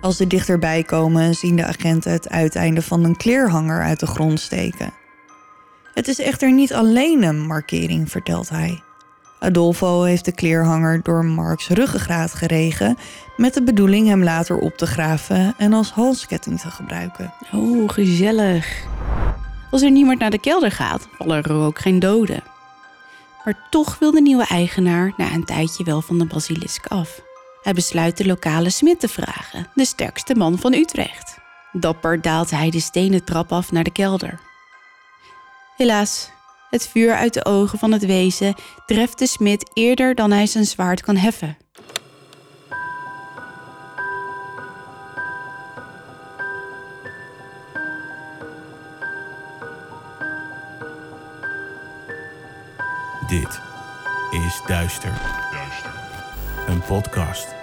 Als ze dichterbij komen, zien de agenten het uiteinde van een kleerhanger uit de grond steken. Het is echter niet alleen een markering, vertelt hij. Adolfo heeft de kleerhanger door Marks ruggengraat geregen met de bedoeling hem later op te graven en als halsketting te gebruiken. Oh, gezellig. Als er niemand naar de kelder gaat, vallen er ook geen doden. Maar toch wil de nieuwe eigenaar na een tijdje wel van de basilisk af. Hij besluit de lokale smid te vragen, de sterkste man van Utrecht. Dapper daalt hij de stenen trap af naar de kelder. Helaas, het vuur uit de ogen van het wezen treft de smid eerder dan hij zijn zwaard kan heffen. Dit is Duister. Een podcast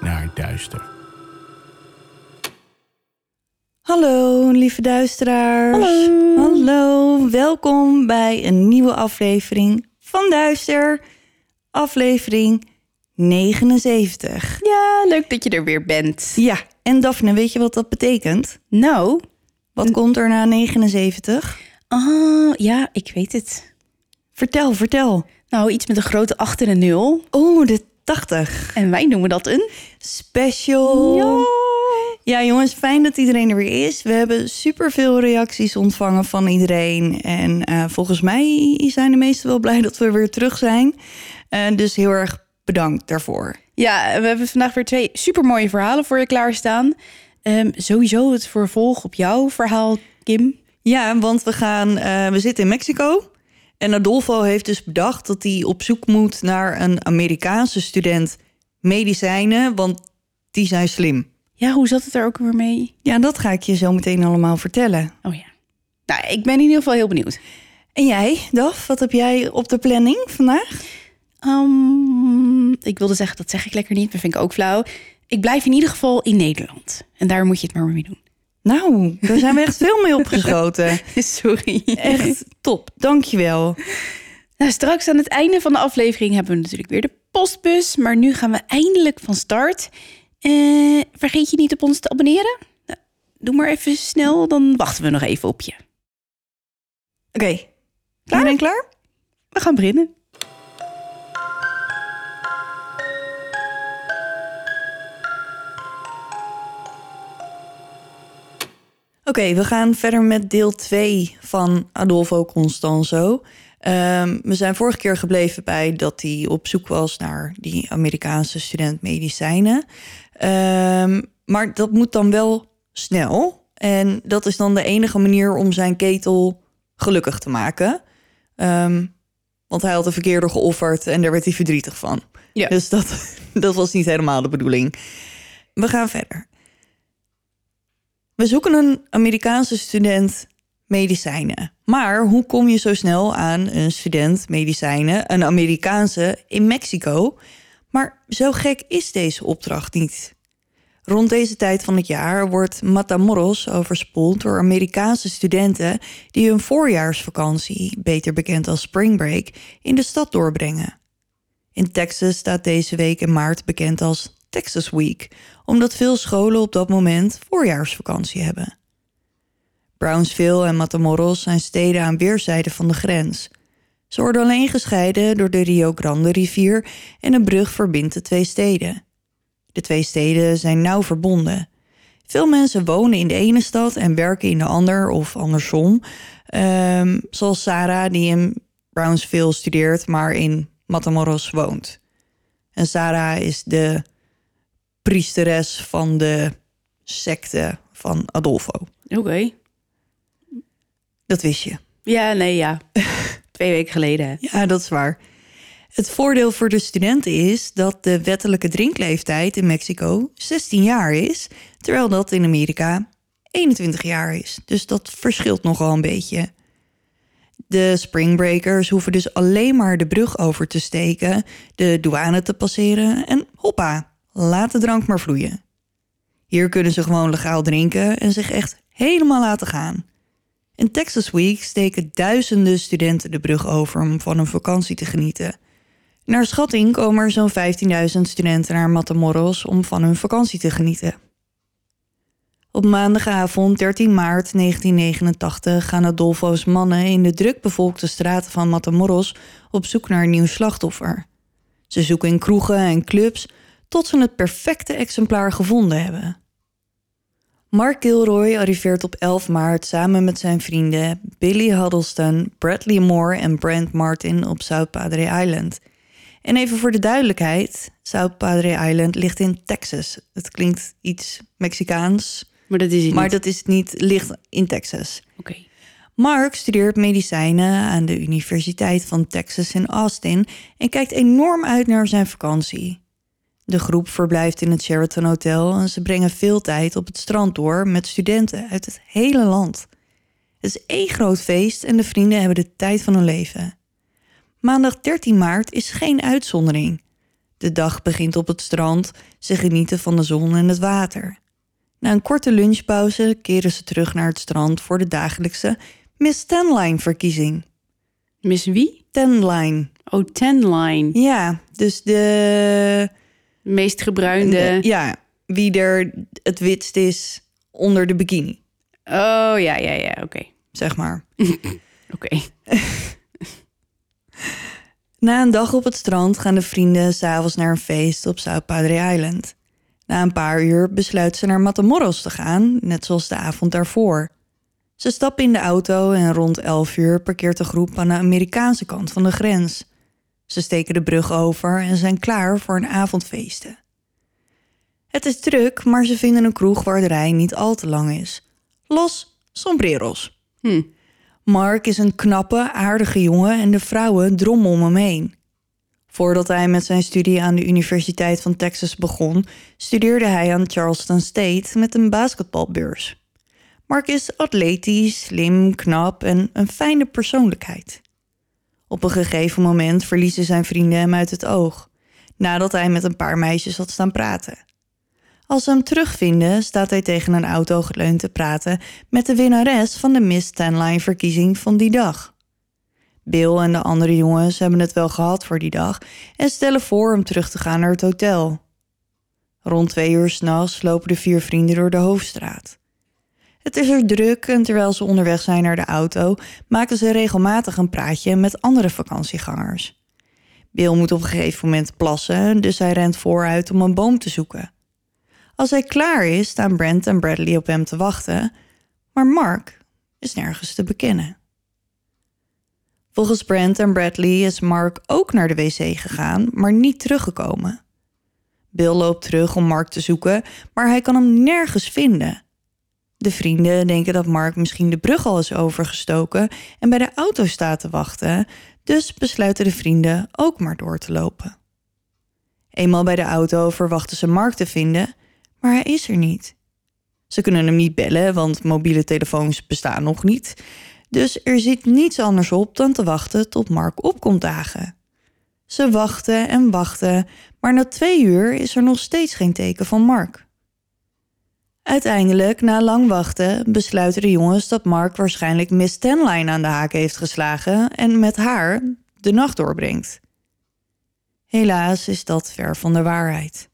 naar duister. Hallo, lieve duisteraars. Hallo. Hallo, welkom bij een nieuwe aflevering van Duister. Aflevering 79. Ja, leuk dat je er weer bent. Ja, en Daphne, weet je wat dat betekent? Nou, Wat komt er na 79? oh ja, ik weet het. Vertel, vertel. Nou, iets met een grote 8 en een 0. Oh, de 80. En wij noemen dat een... Special. Ja. Ja, jongens, fijn dat iedereen er weer is. We hebben superveel reacties ontvangen van iedereen. En eh, volgens mij zijn de meesten wel blij dat we weer terug zijn. Eh, dus heel erg bedankt daarvoor. Ja, we hebben vandaag weer twee supermooie verhalen voor je klaarstaan. Ehm, sowieso het vervolg op jouw verhaal, Kim. Ja, want we, gaan, eh, we zitten in Mexico. En Adolfo heeft dus bedacht dat hij op zoek moet naar een Amerikaanse student medicijnen, want die zijn slim. Ja, hoe zat het er ook weer mee? Ja, dat ga ik je zo meteen allemaal vertellen. Oh ja. Nou, ik ben in ieder geval heel benieuwd. En jij, Daf, wat heb jij op de planning vandaag? Ehm, ik wilde zeggen, dat zeg ik lekker niet, maar vind ik ook flauw. Ik blijf in ieder geval in Nederland. En daar moet je het maar mee doen. Nou, daar zijn we echt veel mee opgeschoten. Sorry. Echt top, dankjewel. Nou, straks aan het einde van de aflevering hebben we natuurlijk weer de postbus. Maar nu gaan we eindelijk van start. Eh, vergeet je niet op ons te abonneren. Nou, doe maar even snel, dan wachten we nog even op je. Oké, iedereen klaar? We gaan beginnen. Oké, we gaan verder met deel 2 van Adolfo Constanzo. Ehm, we zijn vorige keer gebleven bij dat hij op zoek was naar die Amerikaanse student medicijnen. Ehm, maar dat moet dan wel snel. En dat is dan de enige manier om zijn ketel gelukkig te maken. Ehm, want hij had de verkeerde geofferd en daar werd hij verdrietig van. Ja. Dus dat, dat was niet helemaal de bedoeling. We gaan verder. We zoeken een Amerikaanse student medicijnen. Maar hoe kom je zo snel aan een student medicijnen, een Amerikaanse in Mexico? Maar zo gek is deze opdracht niet. Rond deze tijd van het jaar wordt Matamoros overspoeld door Amerikaanse studenten die hun voorjaarsvakantie, beter bekend als spring break, in de stad doorbrengen. In Texas staat deze week in maart bekend als Texas Week, omdat veel scholen op dat moment voorjaarsvakantie hebben. Brownsville en Matamoros zijn steden aan weerszijden van de grens. Ze worden alleen gescheiden door de Rio Grande rivier en een brug verbindt de twee steden. De twee steden zijn nauw verbonden. Veel mensen wonen in de ene stad en werken in de ander of andersom. Ehm, zoals Sarah, die in Brownsville studeert, maar in Matamoros woont. En Sarah is de priesteres van de secte van Adolfo. Oké. Dat wist je. Ja, nee, ja. Twee weken geleden. hè. Ja, dat is waar. Het voordeel voor de studenten is dat de wettelijke drinkleeftijd in Mexico 16 jaar is, terwijl dat in Amerika 21 jaar is. Dus dat verschilt nogal een beetje. De springbreakers hoeven dus alleen maar de brug over te steken, de douane te passeren en hoppa, laat de drank maar vloeien. Hier kunnen ze gewoon legaal drinken en zich echt helemaal laten gaan. In Texas Week steken duizenden studenten de brug over om van hun vakantie te genieten. Naar schatting komen er zo'n 15.000 studenten naar Matamoros om van hun vakantie te genieten. Op maandagavond 13 maart 1989 gaan Adolfo's mannen in de drukbevolkte straten van Matamoros op zoek naar een nieuw slachtoffer. Ze zoeken in kroegen en clubs tot ze het perfecte exemplaar gevonden hebben. Mark Gilroy arriveert op 11 maart samen met zijn vrienden Billy Huddleston, Bradley Moore en Brent Martin op South Padre Island. En even voor de duidelijkheid, South Padre Island ligt in Texas. Het klinkt iets Mexicaans, Maar dat is het maar niet. dat is het niet, ligt in Texas. Oké. Mark studeert medicijnen aan de Universiteit van Texas in Austin en kijkt enorm uit naar zijn vakantie. De groep verblijft in het Sheraton Hotel en ze brengen veel tijd op het strand door met studenten uit het hele land. Het is één groot feest en de vrienden hebben de tijd van hun leven. Maandag 13 maart is geen uitzondering. De dag begint op het strand, ze genieten van de zon en het water. Na een korte lunchpauze keren ze terug naar het strand voor de dagelijkse Miss Tenline-verkiezing. Miss wie? Tenline. Oh, Tenline. Ja, dus de, De meest gebruinde. de- Ja, wie er het witst is onder de bikini, Oh, ja, ja, ja. Oké. zeg maar. Oké. Na een dag op het strand gaan de vrienden s'avonds naar een feest op South Padre Island. Na een paar uur besluiten ze naar Matamoros te gaan, net zoals de avond daarvoor. Ze stappen in de auto en rond 11 uur parkeert de groep aan de Amerikaanse kant van de grens. Ze steken de brug over en zijn klaar voor een avondfeesten. Het is druk, maar ze vinden een kroeg waar de rij niet al te lang is. Los Sombreros. Hm. Mark is een knappe, aardige jongen en de vrouwen drommen om hem heen. Voordat hij met zijn studie aan de Universiteit van Texas begon, studeerde hij aan Charleston State met een basketbalbeurs. Mark is atletisch, slim, knap en een fijne persoonlijkheid. Op een gegeven moment verliezen zijn vrienden hem uit het oog, nadat hij met een paar meisjes had staan praten. Als ze hem terugvinden, staat hij tegen een auto geleund te praten met de winnares van de Miss Tenline-verkiezing van die dag. Bill en de andere jongens hebben het wel gehad voor die dag en stellen voor om terug te gaan naar het hotel. Rond twee uur s'nachts lopen de vier vrienden door de hoofdstraat. Het is er druk en terwijl ze onderweg zijn naar de auto, maken ze regelmatig een praatje met andere vakantiegangers. Bill moet op een gegeven moment plassen, dus hij rent vooruit om een boom te zoeken. Als hij klaar is, staan Brent en Bradley op hem te wachten, maar Mark is nergens te bekennen. Volgens Brent en Bradley is Mark ook naar de wc gegaan, maar niet teruggekomen. Bill loopt terug om Mark te zoeken, maar hij kan hem nergens vinden. De vrienden denken dat Mark misschien de brug al is overgestoken en bij de auto staat te wachten, dus besluiten de vrienden ook maar door te lopen. Eenmaal bij de auto verwachten ze Mark te vinden, maar hij is er niet. Ze kunnen hem niet bellen, want mobiele telefoons bestaan nog niet. Dus er zit niets anders op dan te wachten tot Mark opkomt dagen. Ze wachten en wachten, maar na twee uur is er nog steeds geen teken van Mark. Uiteindelijk, na lang wachten, besluiten de jongens dat Mark waarschijnlijk Miss Tenline aan de haak heeft geslagen en met haar de nacht doorbrengt. Helaas is dat ver van de waarheid.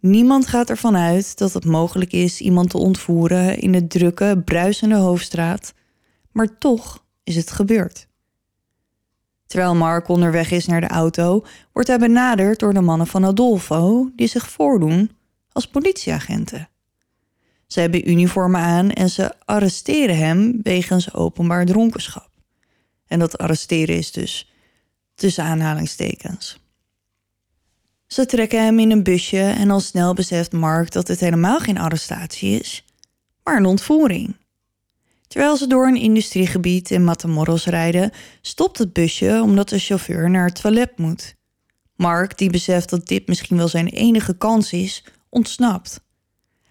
Niemand gaat ervan uit dat het mogelijk is iemand te ontvoeren in de drukke, bruisende hoofdstraat, maar toch is het gebeurd. Terwijl Mark onderweg is naar de auto, wordt hij benaderd door de mannen van Adolfo, die zich voordoen als politieagenten. Ze hebben uniformen aan en ze arresteren hem wegens openbaar dronkenschap. En dat arresteren is dus tussen aanhalingstekens. Ze trekken hem in een busje en al snel beseft Mark dat het helemaal geen arrestatie is, maar een ontvoering. Terwijl ze door een industriegebied in Matamoros rijden, stopt het busje omdat de chauffeur naar het toilet moet. Mark, die beseft dat dit misschien wel zijn enige kans is, ontsnapt.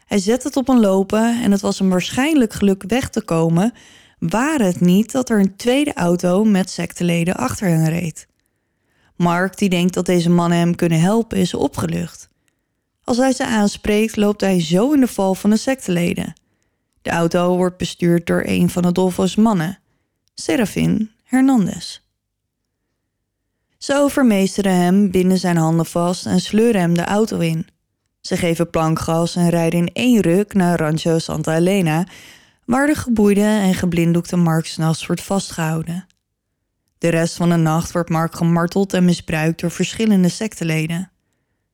Hij zet het op een lopen en het was hem waarschijnlijk geluk weg te komen, waar het niet dat er een tweede auto met secteleden achter hen reed. Mark, die denkt dat deze mannen hem kunnen helpen, is opgelucht. Als hij ze aanspreekt, loopt hij zo in de val van de secteleden. De auto wordt bestuurd door een van Adolfo's mannen, Serafin Hernandez. Ze overmeesteren hem, binden zijn handen vast en sleuren hem de auto in. Ze geven plankgas en rijden in één ruk naar Rancho Santa Elena, waar de geboeide en geblinddoekte Mark s'nachts wordt vastgehouden. De rest van de nacht wordt Mark gemarteld en misbruikt door verschillende secteleden.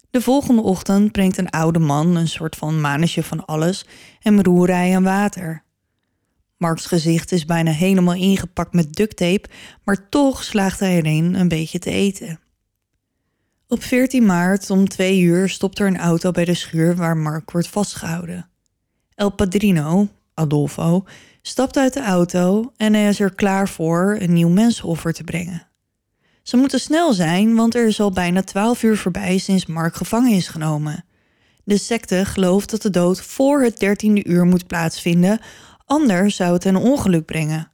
De volgende ochtend brengt een oude man, een soort van manetje van alles, hem roerij en water. Marks gezicht is bijna helemaal ingepakt met ducttape, maar toch slaagt hij erin een beetje te eten. Op 14 maart om twee uur stopt er een auto bij de schuur waar Mark wordt vastgehouden. El Padrino, Adolfo, stapt uit de auto en hij is er klaar voor een nieuw mensenoffer te brengen. Ze moeten snel zijn, want er is al bijna 12 uur voorbij sinds Mark gevangen is genomen. De secte gelooft dat de dood voor het dertiende uur moet plaatsvinden, anders zou het een ongeluk brengen.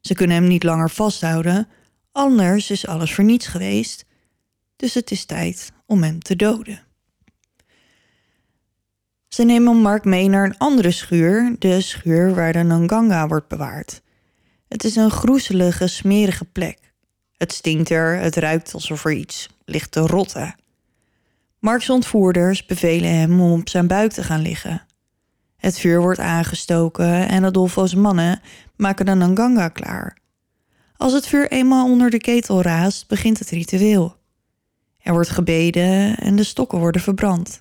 Ze kunnen hem niet langer vasthouden, anders is alles voor niets geweest. Dus het is tijd om hem te doden. Ze nemen Mark mee naar een andere schuur, de schuur waar de Nganga wordt bewaard. Het is een groezelige, smerige plek. Het stinkt er, het ruikt alsof er iets ligt te rotten. Marks ontvoerders bevelen hem om op zijn buik te gaan liggen. Het vuur wordt aangestoken en Adolfo's mannen maken de Nganga klaar. Als het vuur eenmaal onder de ketel raast, begint het ritueel. Er wordt gebeden en de stokken worden verbrand.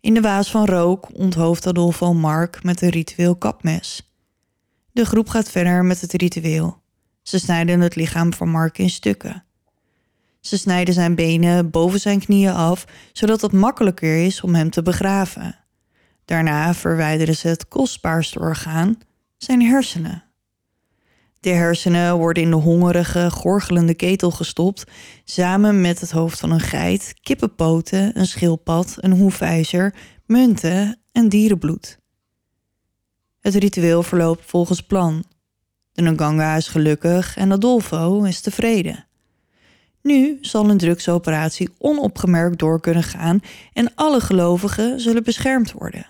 In de waas van rook onthoofd Adolfo Mark met een ritueel kapmes. De groep gaat verder met het ritueel. Ze snijden het lichaam van Mark in stukken. Ze snijden zijn benen boven zijn knieën af, zodat het makkelijker is om hem te begraven. Daarna verwijderen ze het kostbaarste orgaan, zijn hersenen. De hersenen worden in de hongerige, gorgelende ketel gestopt, samen met het hoofd van een geit, kippenpoten, een schildpad, een hoefijzer, munten en dierenbloed. Het ritueel verloopt volgens plan. De Nganga is gelukkig en Adolfo is tevreden. Nu zal een drugsoperatie onopgemerkt door kunnen gaan en alle gelovigen zullen beschermd worden.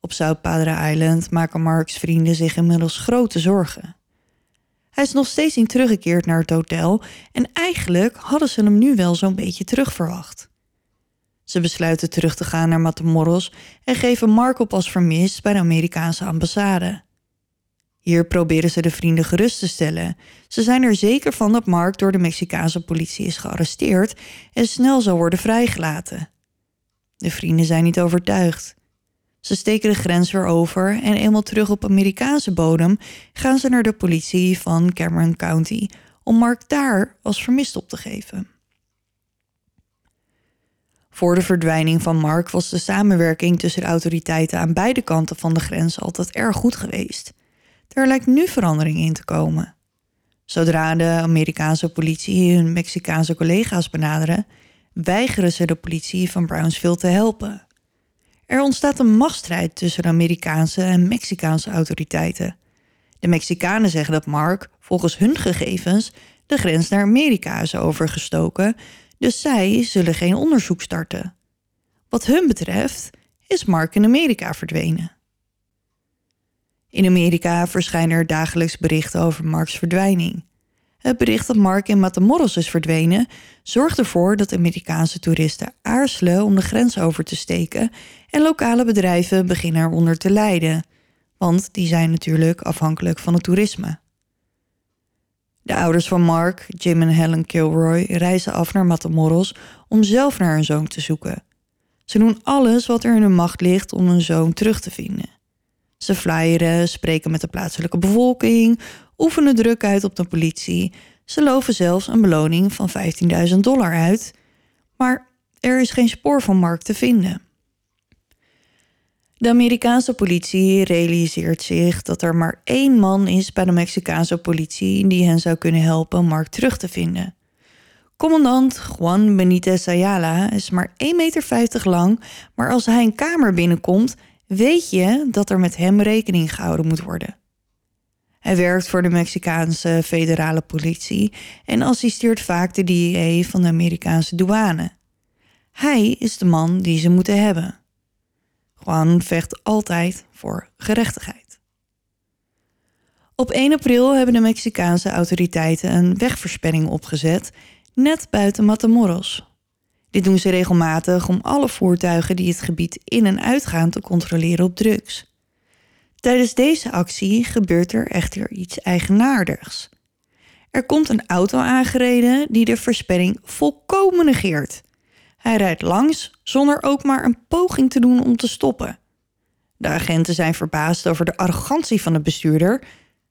Op South Padre Island maken Marks vrienden zich inmiddels grote zorgen. Hij is nog steeds niet teruggekeerd naar het hotel en eigenlijk hadden ze hem nu wel zo'n beetje terugverwacht. Ze besluiten terug te gaan naar Matamoros en geven Mark op als vermist bij de Amerikaanse ambassade. Hier proberen ze de vrienden gerust te stellen. Ze zijn er zeker van dat Mark door de Mexicaanse politie is gearresteerd en snel zal worden vrijgelaten. De vrienden zijn niet overtuigd. Ze steken de grens weer over en eenmaal terug op Amerikaanse bodem gaan ze naar de politie van Cameron County om Mark daar als vermist op te geven. Voor de verdwijning van Mark was de samenwerking tussen de autoriteiten aan beide kanten van de grens altijd erg goed geweest. Er lijkt nu verandering in te komen. Zodra de Amerikaanse politie hun Mexicaanse collega's benaderen, weigeren ze de politie van Brownsville te helpen. Er ontstaat een machtsstrijd tussen Amerikaanse en Mexicaanse autoriteiten. De Mexicanen zeggen dat Mark, volgens hun gegevens, de grens naar Amerika is overgestoken, dus zij zullen geen onderzoek starten. Wat hun betreft is Mark in Amerika verdwenen. In Amerika verschijnen er dagelijks berichten over Marks verdwijning. Het bericht dat Mark in Matamoros is verdwenen zorgt ervoor dat Amerikaanse toeristen aarzelen om de grens over te steken en lokale bedrijven beginnen eronder te lijden, want die zijn natuurlijk afhankelijk van het toerisme. De ouders van Mark, Jim en Helen Kilroy, reizen af naar Matamoros om zelf naar hun zoon te zoeken. Ze doen alles wat er in hun macht ligt om hun zoon terug te vinden. Ze flyeren, spreken met de plaatselijke bevolking, oefenen druk uit op de politie. Ze loven zelfs een beloning van 15.000 dollar uit. Maar er is geen spoor van Mark te vinden. De Amerikaanse politie realiseert zich dat er maar één man is bij de Mexicaanse politie die hen zou kunnen helpen Mark terug te vinden. Commandant Juan Benitez Ayala is maar 1,50 meter lang, maar als hij een kamer binnenkomt, weet je dat er met hem rekening gehouden moet worden. Hij werkt voor de Mexicaanse federale politie en assisteert vaak de DEA van de Amerikaanse douane. Hij is de man die ze moeten hebben. Juan vecht altijd voor gerechtigheid. Op 1 april hebben de Mexicaanse autoriteiten een wegversperring opgezet net buiten Matamoros. Dit doen ze regelmatig om alle voertuigen die het gebied in en uitgaan te controleren op drugs. Tijdens deze actie gebeurt er echter iets eigenaardigs. Er komt een auto aangereden die de versperring volkomen negeert. Hij rijdt langs zonder ook maar een poging te doen om te stoppen. De agenten zijn verbaasd over de arrogantie van de bestuurder.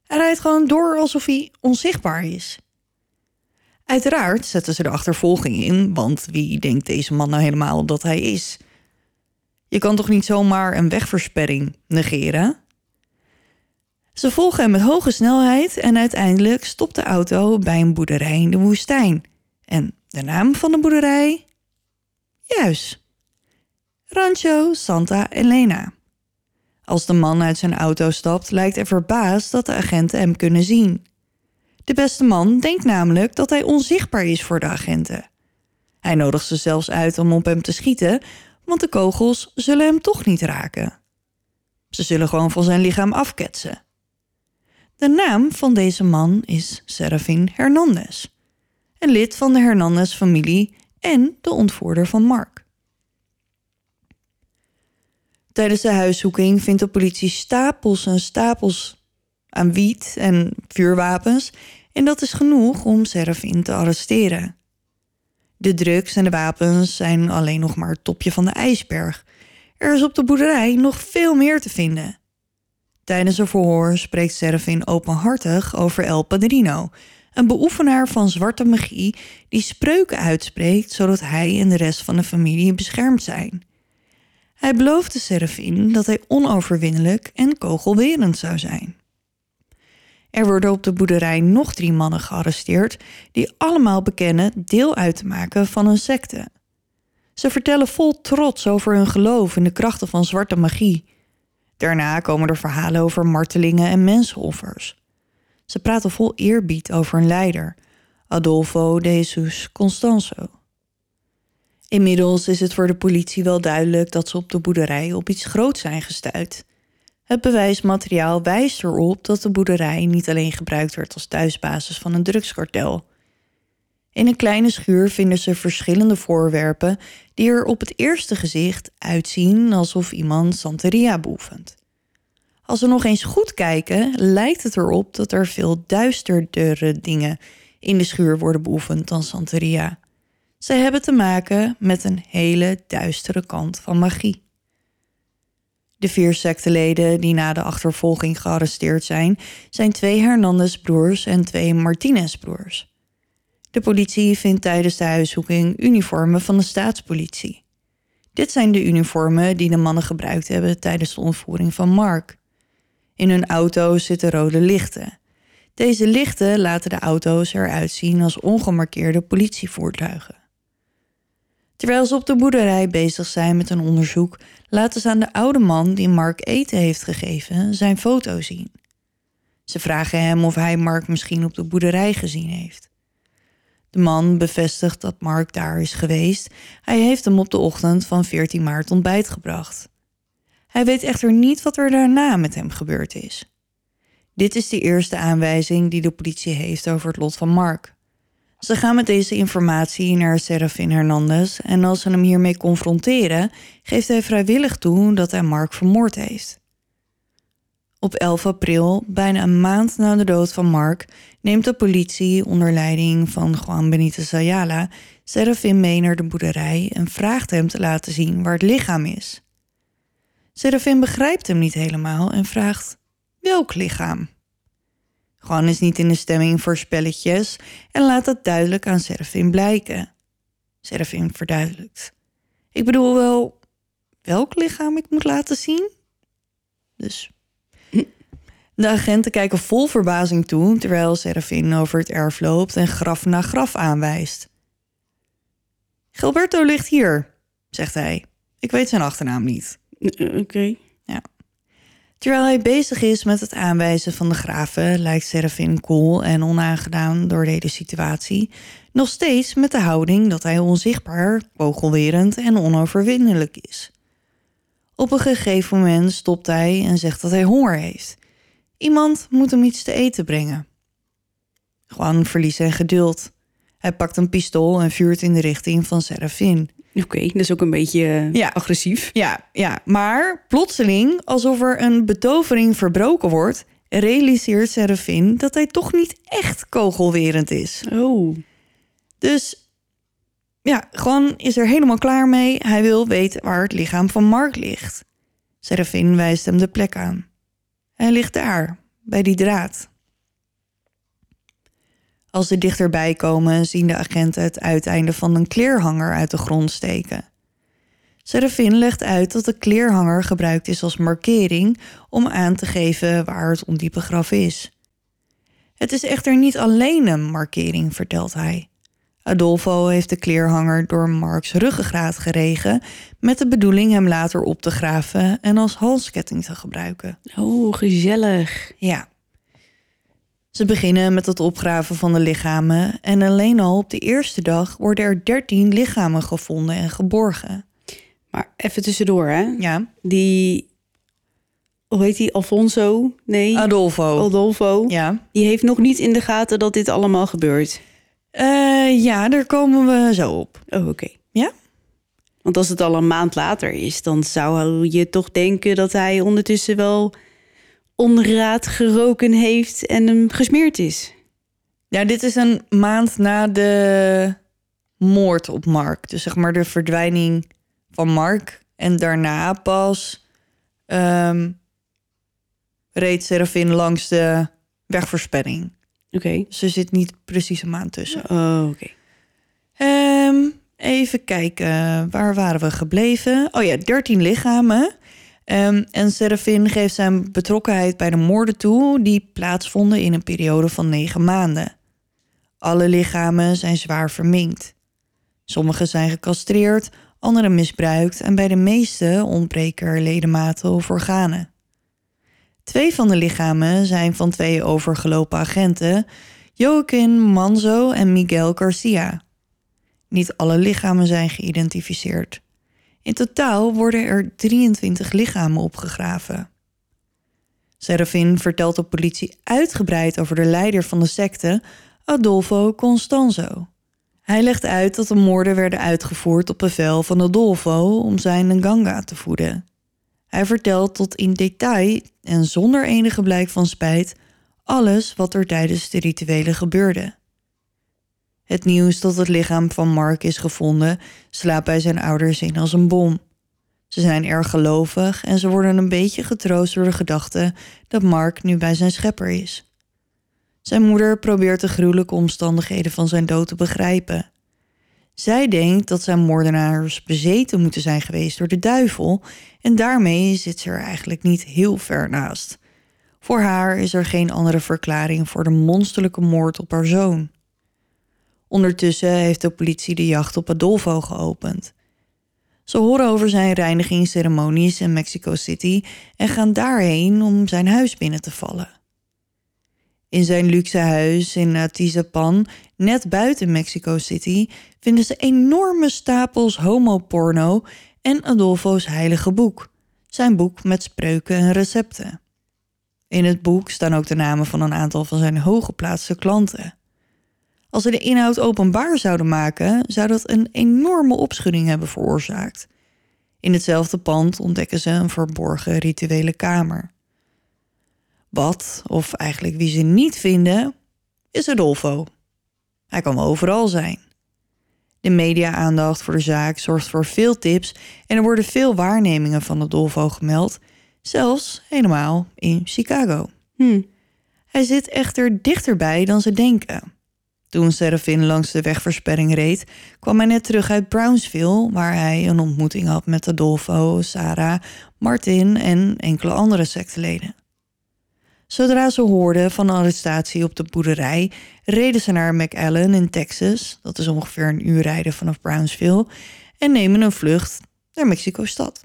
Hij rijdt gewoon door alsof hij onzichtbaar is. Uiteraard zetten ze de achtervolging in, want wie denkt deze man nou helemaal dat hij is? Je kan toch niet zomaar een wegversperring negeren? Ze volgen hem met hoge snelheid en uiteindelijk stopt de auto bij een boerderij in de woestijn. En de naam van de boerderij? Juist. Rancho Santa Elena. Als de man uit zijn auto stapt, lijkt hij verbaasd dat de agenten hem kunnen zien. De beste man denkt namelijk dat hij onzichtbaar is voor de agenten. Hij nodigt ze zelfs uit om op hem te schieten, want de kogels zullen hem toch niet raken. Ze zullen gewoon van zijn lichaam afketsen. De naam van deze man is Serafin Hernandez, een lid van de Hernandez-familie en de ontvoerder van Mark. Tijdens de huiszoeking vindt de politie stapels en stapels aan wiet en vuurwapens en dat is genoeg om Serafin te arresteren. De drugs en de wapens zijn alleen nog maar het topje van de ijsberg. Er is op de boerderij nog veel meer te vinden. Tijdens een verhoor spreekt Serafin openhartig over El Padrino, een beoefenaar van zwarte magie die spreuken uitspreekt zodat hij en de rest van de familie beschermd zijn. Hij beloofde Serafin dat hij onoverwinnelijk en kogelwerend zou zijn. Er worden op de boerderij nog drie mannen gearresteerd die allemaal bekennen deel uit te maken van een secte. Ze vertellen vol trots over hun geloof in de krachten van zwarte magie. Daarna komen er verhalen over martelingen en mensenoffers. Ze praten vol eerbied over een leider, Adolfo de Jesus Constanzo. Inmiddels is het voor de politie wel duidelijk dat ze op de boerderij op iets groots zijn gestuurd. Het bewijsmateriaal wijst erop dat de boerderij niet alleen gebruikt werd als thuisbasis van een drugskartel. In een kleine schuur vinden ze verschillende voorwerpen die er op het eerste gezicht uitzien alsof iemand Santeria beoefent. Als we nog eens goed kijken, lijkt het erop dat er veel duisterdere dingen in de schuur worden beoefend dan Santeria. Ze hebben te maken met een hele duistere kant van magie. De vier secteleden die na de achtervolging gearresteerd zijn, zijn twee Hernandez-broers en twee Martinez-broers. De politie vindt tijdens de huiszoeking uniformen van de staatspolitie. Dit zijn de uniformen die de mannen gebruikt hebben tijdens de ontvoering van Mark. In hun auto zitten rode lichten. Deze lichten laten de auto's eruit zien als ongemarkeerde politievoertuigen. Terwijl ze op de boerderij bezig zijn met een onderzoek, laten ze aan de oude man die Mark eten heeft gegeven zijn foto zien. Ze vragen hem of hij Mark misschien op de boerderij gezien heeft. De man bevestigt dat Mark daar is geweest. Hij heeft hem op de ochtend van 14 maart ontbijt gebracht. Hij weet echter niet wat er daarna met hem gebeurd is. Dit is de eerste aanwijzing die de politie heeft over het lot van Mark. Ze gaan met deze informatie naar Serafin Hernandez en als ze hem hiermee confronteren, geeft hij vrijwillig toe dat hij Mark vermoord heeft. Op 11 april, bijna een maand na de dood van Mark, neemt de politie onder leiding van Juan Benitez Ayala Serafin mee naar de boerderij en vraagt hem te laten zien waar het lichaam is. Serafin begrijpt hem niet helemaal en vraagt: welk lichaam? Juan is niet in de stemming voor spelletjes en laat dat duidelijk aan Serafin blijken. Serafin verduidelijkt. Ik bedoel wel welk lichaam ik moet laten zien? Dus. De agenten kijken vol verbazing toe terwijl Serafin over het erf loopt en graf na graf aanwijst. Gilberto ligt hier, zegt hij. Ik weet zijn achternaam niet. Eh, Oké. Terwijl hij bezig is met het aanwijzen van de graven, lijkt Serafin cool en onaangedaan door de hele situatie. Nog steeds met de houding dat hij onzichtbaar, kogelwerend en onoverwinnelijk is. Op een gegeven moment stopt hij en zegt dat hij honger heeft. Iemand moet hem iets te eten brengen. Juan verliest zijn geduld. Hij pakt een pistool en vuurt in de richting van Serafin. Oké, dat is ook een beetje eh, Ja. agressief. Ja, ja, maar plotseling, alsof er een betovering verbroken wordt, realiseert Serafin dat hij toch niet echt kogelwerend is. Oh. Dus ja, gewoon is er helemaal klaar mee. Hij wil weten waar het lichaam van Mark ligt. Serafin wijst hem de plek aan. Hij ligt daar, bij die draad. Als ze dichterbij komen, zien de agenten het uiteinde van een kleerhanger uit de grond steken. Serafin legt uit dat de kleerhanger gebruikt is als markering om aan te geven waar het ondiepe graf is. Het is echter niet alleen een markering, vertelt hij. Adolfo heeft de kleerhanger door Marks ruggengraat geregen met de bedoeling hem later op te graven en als halsketting te gebruiken. Oh, gezellig. Ja. Ze beginnen met het opgraven van de lichamen en alleen al op de eerste dag worden er 13 lichamen gevonden en geborgen. Maar even tussendoor, hè. Ja, Die, hoe heet die? Alfonso? Nee, Adolfo. Adolfo. Ja. Die heeft nog niet in de gaten dat dit allemaal gebeurt. Eh, ja, daar komen we zo op. Oh, oké. Ja? Want als het al een maand later is, dan zou je toch denken dat hij ondertussen wel onraad geroken heeft en hem gesmeerd is. Ja, dit is een maand na de moord op Mark. Dus zeg maar de verdwijning van Mark. En daarna pas ehm, reed Serafin langs de wegversperring. Oké. Dus er zit niet precies een maand tussen. Oh, oké. Ehm, even kijken, waar waren we gebleven? Oh ja, 13 lichamen. Ehm, en Serafin geeft zijn betrokkenheid bij de moorden toe... die plaatsvonden in een periode van negen maanden. Alle lichamen zijn zwaar verminkt. Sommige zijn gecastreerd, andere misbruikt... en bij de meeste ontbreken er ledematen of organen. Twee van de lichamen zijn van twee overgelopen agenten... Joaquin Manzo en Miguel Garcia... Niet alle lichamen zijn geïdentificeerd. In totaal worden er 23 lichamen opgegraven. Serafin vertelt de politie uitgebreid over de leider van de secte, Adolfo Constanzo. Hij legt uit dat de moorden werden uitgevoerd op bevel van Adolfo om zijn Nganga te voeden. Hij vertelt tot in detail en zonder enige blijk van spijt alles wat er tijdens de rituelen gebeurde. Het nieuws dat het lichaam van Mark is gevonden slaat bij zijn ouders in als een bom. Ze zijn erg gelovig en ze worden een beetje getroost door de gedachte dat Mark nu bij zijn schepper is. Zijn moeder probeert de gruwelijke omstandigheden van zijn dood te begrijpen. Zij denkt dat zijn moordenaars bezeten moeten zijn geweest door de duivel en daarmee zit ze er eigenlijk niet heel ver naast. Voor haar is er geen andere verklaring voor de monsterlijke moord op haar zoon. Ondertussen heeft de politie de jacht op Adolfo geopend. Ze horen over zijn reinigingsceremonies in Mexico City en gaan daarheen om zijn huis binnen te vallen. In zijn luxe huis in Atizapan, net buiten Mexico City, vinden ze enorme stapels homoporno en Adolfo's heilige boek, zijn boek met spreuken en recepten. In het boek staan ook de namen van een aantal van zijn hooggeplaatste klanten. Als ze de inhoud openbaar zouden maken, zou dat een enorme opschudding hebben veroorzaakt. In hetzelfde pand ontdekken ze een verborgen rituele kamer. Wat, of eigenlijk wie ze niet vinden, is Adolfo. Hij kan overal zijn. De media-aandacht voor de zaak zorgt voor veel tips en er worden veel waarnemingen van Adolfo gemeld, zelfs helemaal in Chicago. Hm. Hij zit echter dichterbij dan ze denken. Toen Serafin langs de wegversperring reed, kwam hij net terug uit Brownsville, waar hij een ontmoeting had met Adolfo, Sarah, Martin en enkele andere secteleden. Zodra ze hoorden van een arrestatie op de boerderij, reden ze naar McAllen in Texas, dat is ongeveer een uur rijden vanaf Brownsville, en nemen een vlucht naar Mexico-stad.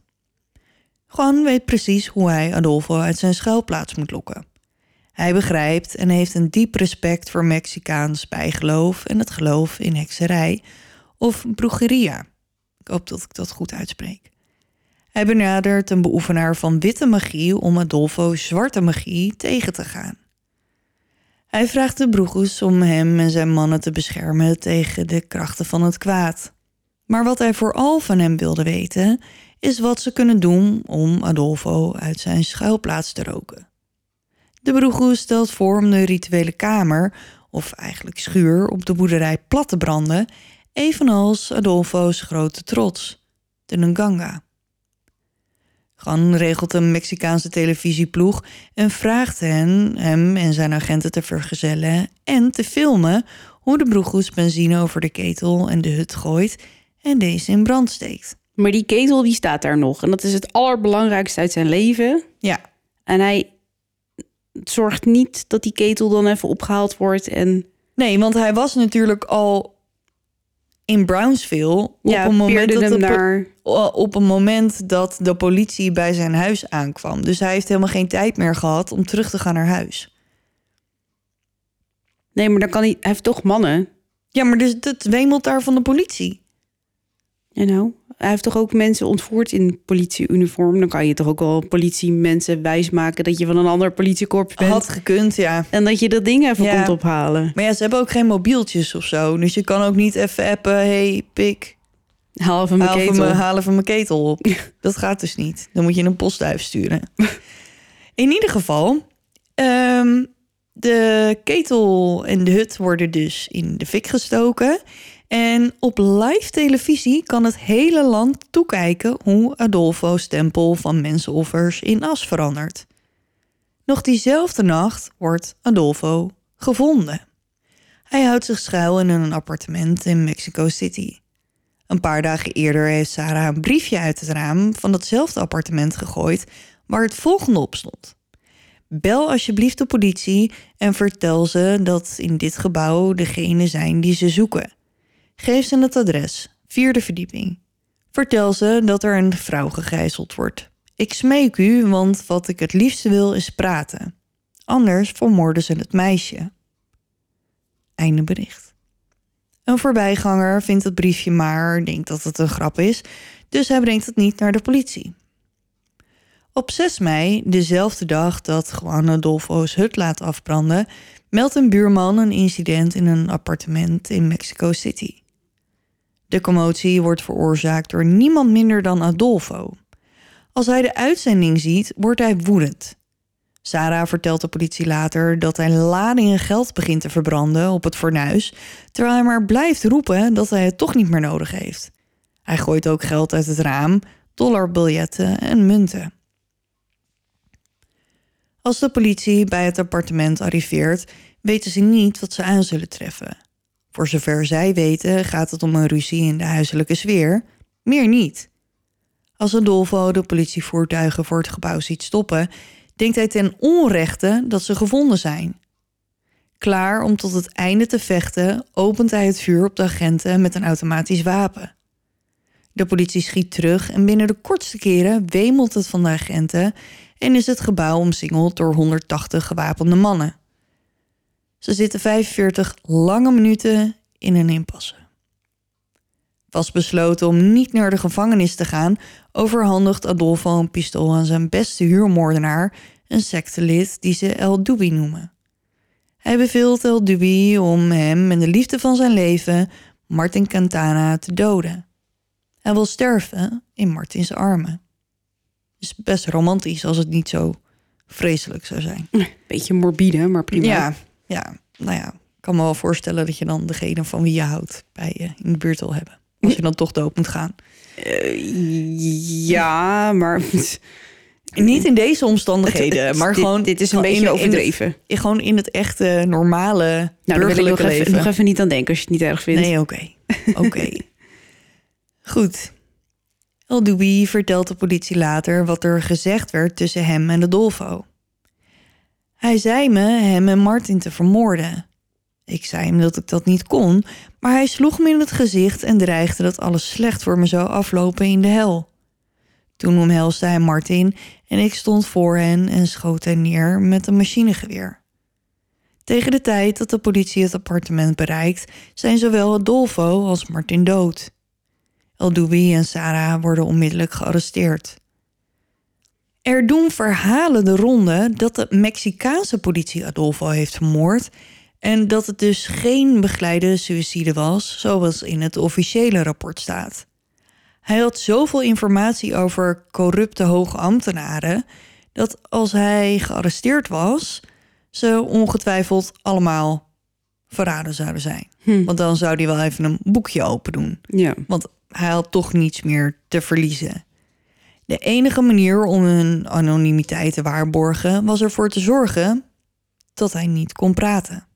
Juan weet precies hoe hij Adolfo uit zijn schuilplaats moet lokken. Hij begrijpt en heeft een diep respect voor Mexicaans bijgeloof en het geloof in hekserij of brujeria. Ik hoop dat ik dat goed uitspreek. Hij benadert een beoefenaar van witte magie om Adolfo zwarte magie tegen te gaan. Hij vraagt de Brugus om hem en zijn mannen te beschermen tegen de krachten van het kwaad. Maar wat hij vooral van hem wilde weten, is wat ze kunnen doen om Adolfo uit zijn schuilplaats te roken. De Brugus stelt voor om de rituele kamer, of eigenlijk schuur, op de boerderij plat te branden, evenals Adolfo's grote trots, de Nganga. Gan regelt een Mexicaanse televisieploeg en vraagt hen hem en zijn agenten te vergezellen en te filmen hoe de broegoes benzine over de ketel en de hut gooit en deze in brand steekt. Maar die ketel die staat daar nog. En dat is het allerbelangrijkste uit zijn leven. Ja, En hij zorgt niet dat die ketel dan even opgehaald wordt. En nee, want hij was natuurlijk al in Brownsville op ja, een moment dat de naar... op een moment dat de politie bij zijn huis aankwam. Dus hij heeft helemaal geen tijd meer gehad om terug te gaan naar huis. Nee, maar dan kan hij... Hij heeft toch mannen. Ja, maar dus het wemelt daar van de politie. You know? Hij heeft toch ook mensen ontvoerd in politieuniform. Dan kan je toch ook wel politiemensen wijsmaken dat je van een ander politiekorps bent. Had gekund, ja. En dat je dat ding even Ja. komt ophalen. Maar ja, ze hebben ook geen mobieltjes of zo. Dus je kan ook niet even appen... hey, pik, Haal even mijn haal ketel. haal even mijn ketel op. Dat gaat dus niet. Dan moet je een postduif sturen. In ieder geval... ehm, de ketel en de hut worden dus in de fik gestoken. En op live televisie kan het hele land toekijken... hoe Adolfo's tempel van mensenoffers in as verandert. Nog diezelfde nacht wordt Adolfo gevonden. Hij houdt zich schuil in een appartement in Mexico City. Een paar dagen eerder heeft Sarah een briefje uit het raam van datzelfde appartement gegooid waar het volgende op stond. Bel alsjeblieft de politie en vertel ze dat in dit gebouw degene zijn die ze zoeken. Geef ze het adres, vierde verdieping. Vertel ze dat er een vrouw gegijzeld wordt. Ik smeek u, want wat ik het liefste wil is praten. Anders vermoorden ze het meisje. Einde bericht. Een voorbijganger vindt het briefje maar, denkt dat het een grap is, dus hij brengt het niet naar de politie. Op 6 mei, dezelfde dag dat Juan Adolfo's hut laat afbranden, meldt een buurman een incident in een appartement in Mexico City. De commotie wordt veroorzaakt door niemand minder dan Adolfo. Als hij de uitzending ziet, wordt hij woedend. Sarah vertelt de politie later dat hij ladingen geld begint te verbranden op het fornuis, terwijl hij maar blijft roepen dat hij het toch niet meer nodig heeft. Hij gooit ook geld uit het raam, dollarbiljetten en munten. Als de politie bij het appartement arriveert, weten ze niet wat ze aan zullen treffen. Voor zover zij weten gaat het om een ruzie in de huiselijke sfeer, meer niet. Als Adolfo de politievoertuigen voor het gebouw ziet stoppen, denkt hij ten onrechte dat ze gevonden zijn. Klaar om tot het einde te vechten, opent hij het vuur op de agenten met een automatisch wapen. De politie schiet terug en binnen de kortste keren wemelt het van de agenten en is het gebouw omsingeld door 180 gewapende mannen. Ze zitten 45 lange minuten in een impasse. Was besloten om niet naar de gevangenis te gaan, overhandigt Adolfo een pistool aan zijn beste huurmoordenaar, een sectelid die ze El Dubi noemen. Hij beveelt El Dubi om hem en de liefde van zijn leven, Martin Cantana, te doden. Hij wil sterven in Martins armen. Is best romantisch als het niet zo vreselijk zou zijn. Beetje morbide, maar prima. Ja, ja, nou ja. Ik kan me wel voorstellen dat je dan degene van wie je houdt bij je in de buurt wil hebben. Als je dan toch dood moet gaan. Ja, maar... Niet in deze omstandigheden, Het- maar dit- gewoon... Dit is een beetje in het- overdreven. gewoon in het echte, normale, Nou, daar wil ik nog even, nog even niet aan denken als je het niet erg vindt. Nee, oké. Oké. Goed. El Dubi vertelt de politie later wat er gezegd werd tussen hem en Adolfo. Hij zei me hem en Martin te vermoorden. Ik zei hem dat ik dat niet kon, maar hij sloeg me in het gezicht en dreigde dat alles slecht voor me zou aflopen in de hel. Toen omhelsde hij Martin en ik stond voor hen en schoot hen neer met een machinegeweer. Tegen de tijd dat de politie het appartement bereikt, zijn zowel Adolfo als Martin dood. Eldubi en Sarah worden onmiddellijk gearresteerd. Er doen verhalen de ronde dat de Mexicaanse politie Adolfo heeft vermoord en dat het dus geen begeleide suïcide was, zoals in het officiële rapport staat. Hij had zoveel informatie over corrupte hoge ambtenaren dat als hij gearresteerd was, ze ongetwijfeld allemaal verraden zouden zijn. Hm. Want dan zou hij wel even een boekje open doen. Ja. Want hij had toch niets meer te verliezen. De enige manier om hun anonimiteit te waarborgen was ervoor te zorgen dat hij niet kon praten.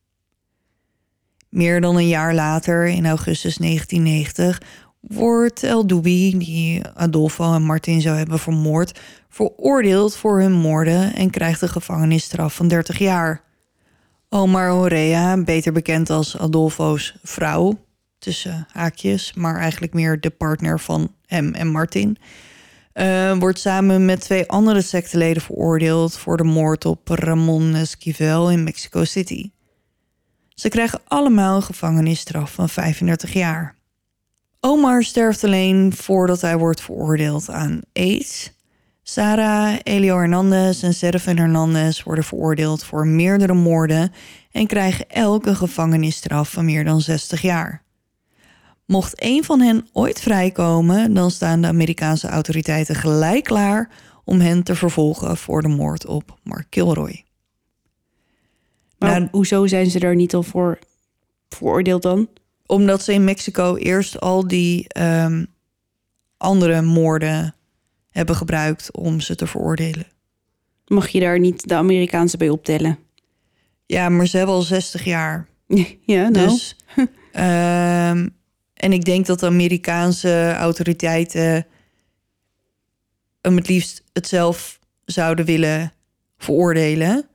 Meer dan een jaar later, in augustus 1990, wordt El Dubi, die Adolfo en Martin zou hebben vermoord, veroordeeld voor hun moorden en krijgt een gevangenisstraf van 30 jaar. Omar Orea, beter bekend als Adolfo's vrouw, tussen haakjes, maar eigenlijk meer de partner van hem en Martin, uh, wordt samen met twee andere secteleden veroordeeld voor de moord op Ramon Esquivel in Mexico City. Ze krijgen allemaal een gevangenisstraf van 35 jaar. Omar sterft alleen voordat hij wordt veroordeeld aan AIDS. Sarah, Elio Hernandez en Serafin Hernandez worden veroordeeld voor meerdere moorden en krijgen elk een gevangenisstraf van meer dan 60 jaar. Mocht een van hen ooit vrijkomen, dan staan de Amerikaanse autoriteiten gelijk klaar om hen te vervolgen voor de moord op Mark Kilroy. Maar Nou, hoezo zijn ze daar niet al voor veroordeeld dan? Omdat ze in Mexico eerst al die ehm, andere moorden hebben gebruikt om ze te veroordelen. Mag je daar niet de Amerikaanse bij optellen? Ja, maar ze hebben al 60 jaar. ja, nou. Dus, ehm, en ik denk dat de Amerikaanse autoriteiten hem het liefst het zelf zouden willen veroordelen.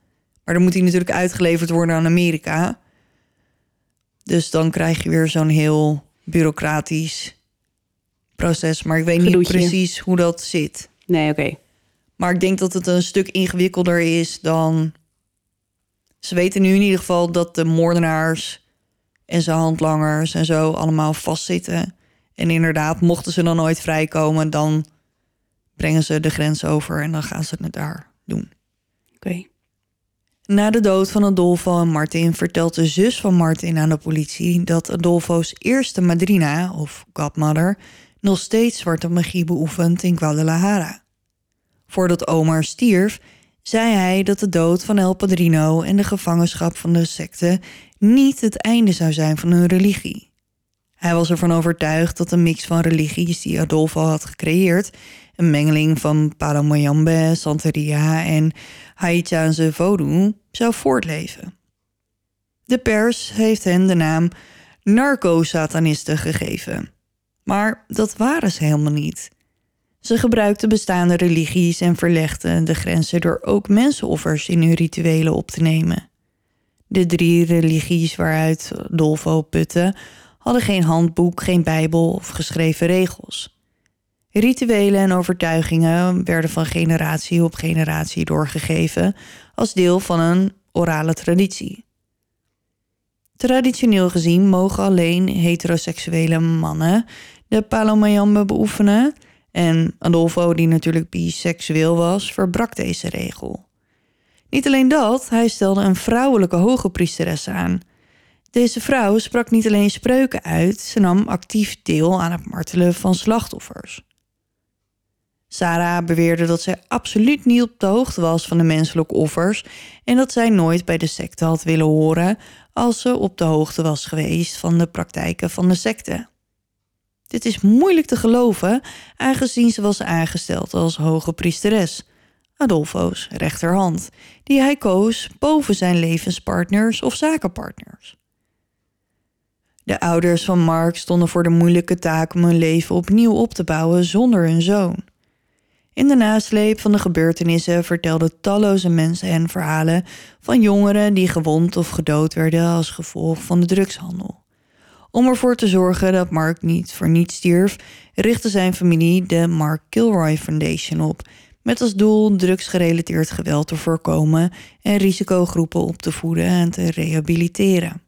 Maar dan moet hij natuurlijk uitgeleverd worden aan Amerika. Dus dan krijg je weer zo'n heel bureaucratisch proces. Maar ik weet niet precies hoe dat zit. Nee, oké. Maar ik denk dat het een stuk ingewikkelder is dan. Ze weten nu in ieder geval dat de moordenaars en zijn handlangers en zo allemaal vastzitten. En inderdaad, mochten ze dan ooit vrijkomen, dan brengen ze de grens over en dan gaan ze het daar doen. Oké. Na de dood van Adolfo en Martin vertelt de zus van Martin aan de politie dat Adolfo's eerste madrina, of godmother, nog steeds zwarte magie beoefent in Guadalajara. Voordat Omar stierf, zei hij dat de dood van El Padrino en de gevangenschap van de secte niet het einde zou zijn van hun religie. Hij was ervan overtuigd dat de mix van religies die Adolfo had gecreëerd, een mengeling van Paramoyambe, Santeria en Haitiaanse voodoo, zou voortleven. De pers heeft hen de naam narco-satanisten gegeven. Maar dat waren ze helemaal niet. Ze gebruikten bestaande religies en verlegden de grenzen door ook mensenoffers in hun rituelen op te nemen. De drie religies waaruit Dolfo putte hadden geen handboek, geen bijbel of geschreven regels. Rituelen en overtuigingen werden van generatie op generatie doorgegeven als deel van een orale traditie. Traditioneel gezien mogen alleen heteroseksuele mannen de Palomayambe beoefenen en Adolfo, die natuurlijk biseksueel was, verbrak deze regel. Niet alleen dat, hij stelde een vrouwelijke hoge priesteres aan. Deze vrouw sprak niet alleen spreuken uit, ze nam actief deel aan het martelen van slachtoffers. Sarah beweerde dat zij absoluut niet op de hoogte was van de menselijke offers en dat zij nooit bij de secte had willen horen als ze op de hoogte was geweest van de praktijken van de secte. Dit is moeilijk te geloven, aangezien ze was aangesteld als hoge priesteres, Adolfo's rechterhand, die hij koos boven zijn levenspartners of zakenpartners. De ouders van Mark stonden voor de moeilijke taak om hun leven opnieuw op te bouwen zonder hun zoon. In de nasleep van de gebeurtenissen vertelden talloze mensen hen verhalen van jongeren die gewond of gedood werden als gevolg van de drugshandel. Om ervoor te zorgen dat Mark niet voor niets stierf, richtte zijn familie de Mark Kilroy Foundation op, met als doel drugsgerelateerd geweld te voorkomen en risicogroepen op te voeden en te rehabiliteren.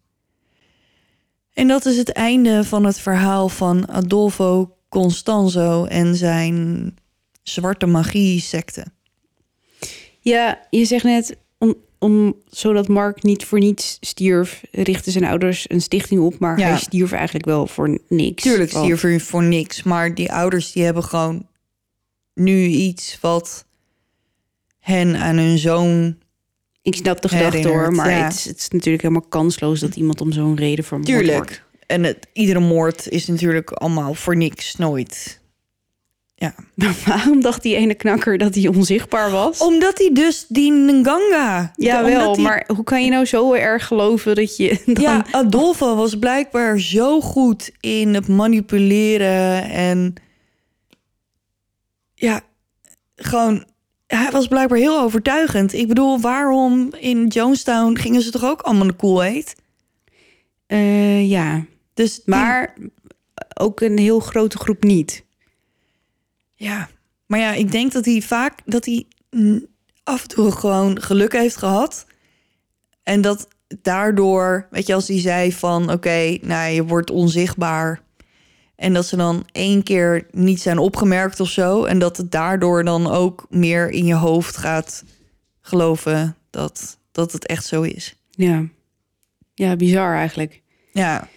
En dat is het einde van het verhaal van Adolfo Constanzo en zijn zwarte magie-secte. Ja, je zegt net, om, zodat Mark niet voor niets stierf, richtten zijn ouders een stichting op. Maar Ja. hij stierf eigenlijk wel voor niks. Tuurlijk stierf er voor niks, maar die ouders die hebben gewoon nu iets wat hen aan hun zoon. Ik snap de gedachte hoor, maar ja. het, is, het is natuurlijk helemaal kansloos dat iemand om zo'n reden vermoord wordt. Tuurlijk. En het, iedere moord is natuurlijk allemaal voor niks, nooit. Ja. Waarom dacht die ene knakker dat hij onzichtbaar was? Omdat hij dus die Nganga. ja, omdat wel, hij- maar hoe kan je nou zo erg geloven dat je dan... Ja, Adolfo was blijkbaar zo goed in het manipuleren en ja, gewoon hij was blijkbaar heel overtuigend. Ik bedoel, waarom in Jonestown gingen ze toch ook allemaal de Kool-Aid? Eh, ja, Dus maar ook een heel grote groep niet. Ja, maar ja, ik denk dat hij vaak dat hij af en toe gewoon geluk heeft gehad en dat daardoor, weet je, als hij zei van oké, nou je wordt onzichtbaar en dat ze dan één keer niet zijn opgemerkt of zo en dat het daardoor dan ook meer in je hoofd gaat geloven dat dat het echt zo is. Ja, ja bizar eigenlijk. Ja.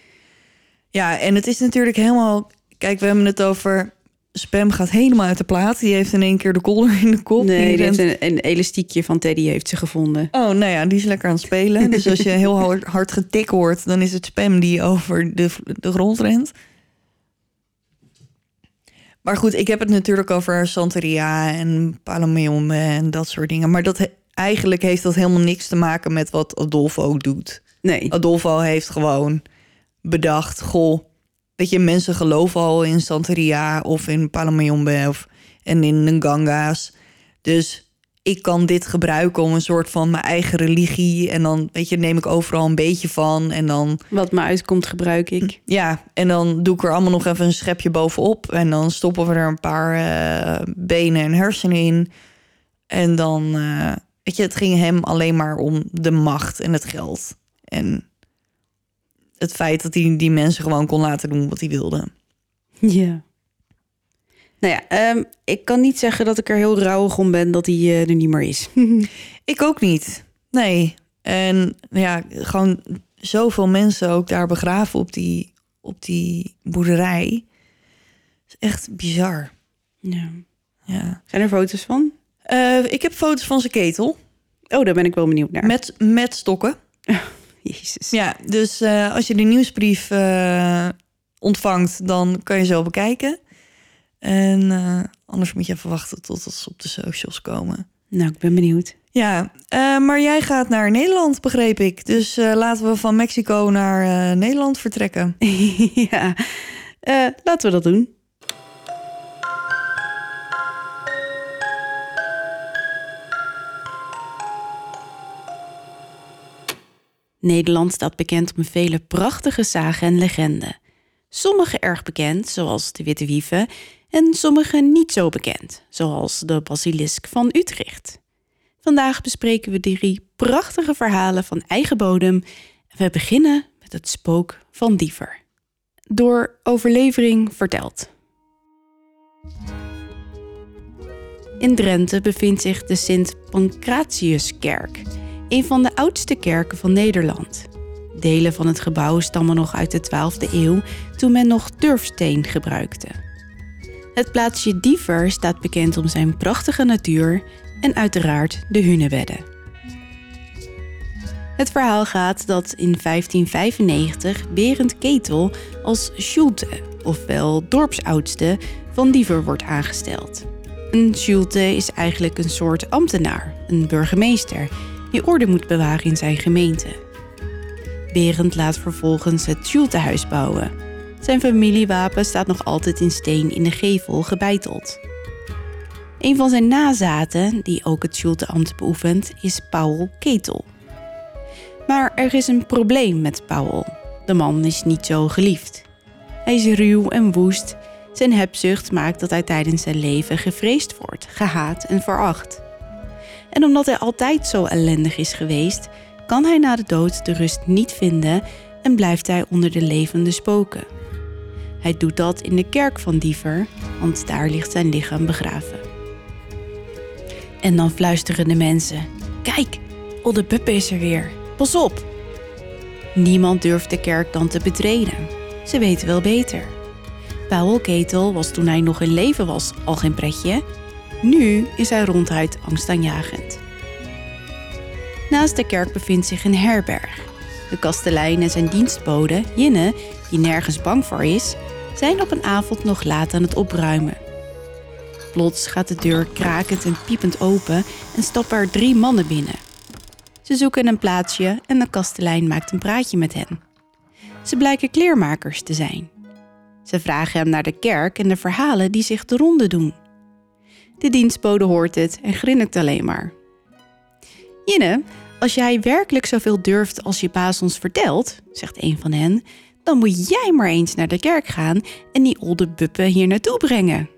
Ja, en het is natuurlijk helemaal... Kijk, we hebben het over... Spam gaat helemaal uit de plaat. Die heeft in één keer de kolder in de kop. Nee, Die heeft rent- een, een elastiekje van Teddy heeft ze gevonden. Oh, nou ja, die is lekker aan het spelen. Dus als je heel hard, hard getik hoort... dan is het Spam die over de, de grond rent. Maar goed, ik heb het natuurlijk over Santeria en Palomeum en dat soort dingen. Maar dat he- eigenlijk heeft dat helemaal niks te maken met wat Adolfo doet. Nee, Adolfo heeft gewoon bedacht, goh, weet je, mensen geloven al in Santeria of in Palomayombe of en in de Ganga's. Dus ik kan dit gebruiken om een soort van mijn eigen religie en dan, weet je, neem ik overal een beetje van en dan, wat me uitkomt gebruik ik. ja, en dan doe ik er allemaal nog even een schepje bovenop en dan stoppen we er een paar eh, benen en hersenen in en dan, eh, weet je, het ging hem alleen maar om de macht en het geld en het feit dat hij die mensen gewoon kon laten doen wat hij wilde. Ja. Nou ja, ehm, ik kan niet zeggen dat ik er heel rouwig om ben dat hij eh, er niet meer is. Ik ook niet. Nee. En ja, gewoon zoveel mensen ook daar begraven op die, op die boerderij. is echt bizar. ja. Ja. Zijn er foto's van? Eh, ik heb foto's van zijn ketel Oh, daar ben ik wel benieuwd naar. met, met stokken. Jezus. Ja, dus eh, als je de nieuwsbrief eh, ontvangt, dan kan je zo bekijken. En eh, anders moet je even wachten tot ze op de socials komen. Nou, ik ben benieuwd. Ja, maar jij gaat naar Nederland, begreep ik. Dus laten we van Mexico naar Nederland vertrekken. ja, laten we dat doen. Nederland staat bekend om vele prachtige zagen en legenden. Sommige erg bekend, zoals de Witte Wieven, en sommige niet zo bekend, zoals de Basilisk van Utrecht. Vandaag bespreken we drie prachtige verhalen van eigen bodem. We beginnen met het spook van Diever. Door overlevering verteld. In Drenthe bevindt zich de Sint Pancratiuskerk, een van de oudste kerken van Nederland. Delen van het gebouw stammen nog uit de 12e eeuw, toen men nog turfsteen gebruikte. Het plaatsje Diever staat bekend om zijn prachtige natuur en uiteraard de Hunebedden. Het verhaal gaat dat in 1595 Berend Ketel als Schulte, ofwel dorpsoudste, van Diever wordt aangesteld. Een Schulte is eigenlijk een soort ambtenaar, een burgemeester, die orde moet bewaren in zijn gemeente. Berend laat vervolgens het Schultehuis bouwen. Zijn familiewapen staat nog altijd in steen in de gevel gebeiteld. Een van zijn nazaten, die ook het Schulteambt beoefent, is Paul Ketel. Maar er is een probleem met Paul. De man is niet zo geliefd. Hij is ruw en woest. Zijn hebzucht maakt dat hij tijdens zijn leven gevreesd wordt, gehaat en veracht. En omdat hij altijd zo ellendig is geweest, kan hij na de dood de rust niet vinden en blijft hij onder de levende spoken. Hij doet dat in de kerk van Diever, want daar ligt zijn lichaam begraven. En dan fluisteren de mensen: Kijk, Olde Puppe is er weer. Pas op! Niemand durft de kerk dan te betreden. Ze weten wel beter. Paul Ketel was toen hij nog in leven was al geen pretje. Nu is hij ronduit angstaanjagend. Naast de kerk bevindt zich een herberg. De kastelein en zijn dienstbode, Jinne, die nergens bang voor is, zijn op een avond nog laat aan het opruimen. Plots gaat de deur krakend en piepend open en stappen er drie mannen binnen. Ze zoeken een plaatsje en de kastelein maakt een praatje met hen. Ze blijken kleermakers te zijn. Ze vragen hem naar de kerk en de verhalen die zich de ronde doen. De dienstbode hoort het en grinnikt alleen maar. Jinne, als jij werkelijk zoveel durft als je baas ons vertelt, zegt een van hen, dan moet jij maar eens naar de kerk gaan en die olde buppen hier naartoe brengen.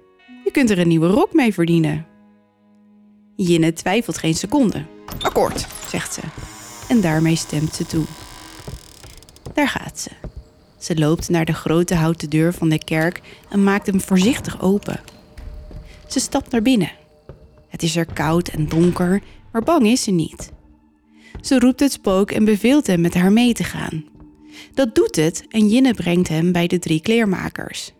Je kunt er een nieuwe rok mee verdienen. Jinne twijfelt geen seconde. Akkoord, zegt ze. En daarmee stemt ze toe. Daar gaat ze. Ze loopt naar de grote houten deur van de kerk en maakt hem voorzichtig open. Ze stapt naar binnen. Het is er koud en donker, maar bang is ze niet. Ze roept het spook en beveelt hem met haar mee te gaan. Dat doet het en Jinne brengt hem bij de drie kleermakers.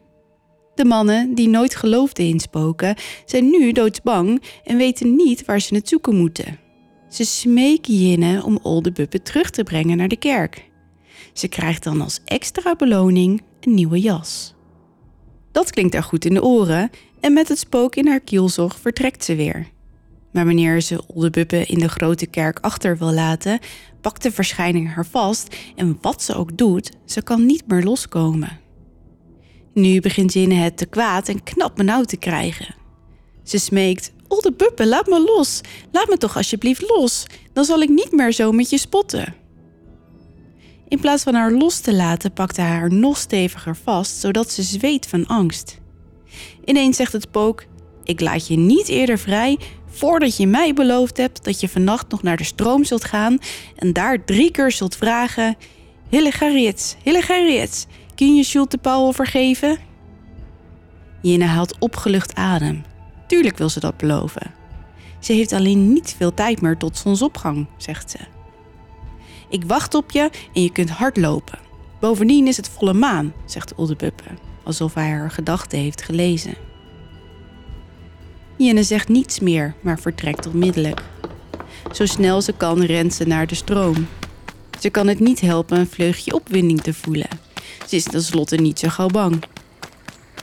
De mannen, die nooit geloofden in spoken, zijn nu doodsbang en weten niet waar ze het zoeken moeten. Ze smeken Jinne om Oldebuppe terug te brengen naar de kerk. Ze krijgt dan als extra beloning een nieuwe jas. Dat klinkt haar goed in de oren en met het spook in haar kielzog vertrekt ze weer. Maar wanneer ze Oldebuppe in de grote kerk achter wil laten, pakt de verschijning haar vast en wat ze ook doet, ze kan niet meer loskomen. Nu begint Jinne het te kwaad en knap benauwd te krijgen. Ze smeekt: Oldebuppe, laat me los. Laat me toch alsjeblieft los. Dan zal ik niet meer zo met je spotten. In plaats van haar los te laten, pakt hij haar nog steviger vast, zodat ze zweet van angst. Ineens zegt het spook: Ik laat je niet eerder vrij voordat je mij beloofd hebt dat je vannacht nog naar de stroom zult gaan en daar drie keer zult vragen: Hillegariets, Hillegariets, kun je Schulte Paul vergeven? Jinne haalt opgelucht adem. Tuurlijk wil ze dat beloven. Ze heeft alleen niet veel tijd meer tot zonsopgang, zegt ze. Ik wacht op je en je kunt hard lopen. Bovendien is het volle maan, zegt Oldebuppe, alsof hij haar gedachten heeft gelezen. Jenne zegt niets meer, maar vertrekt onmiddellijk. Zo snel ze kan rent ze naar de stroom. Ze kan het niet helpen een vleugje opwinding te voelen. Ze is tenslotte niet zo gauw bang.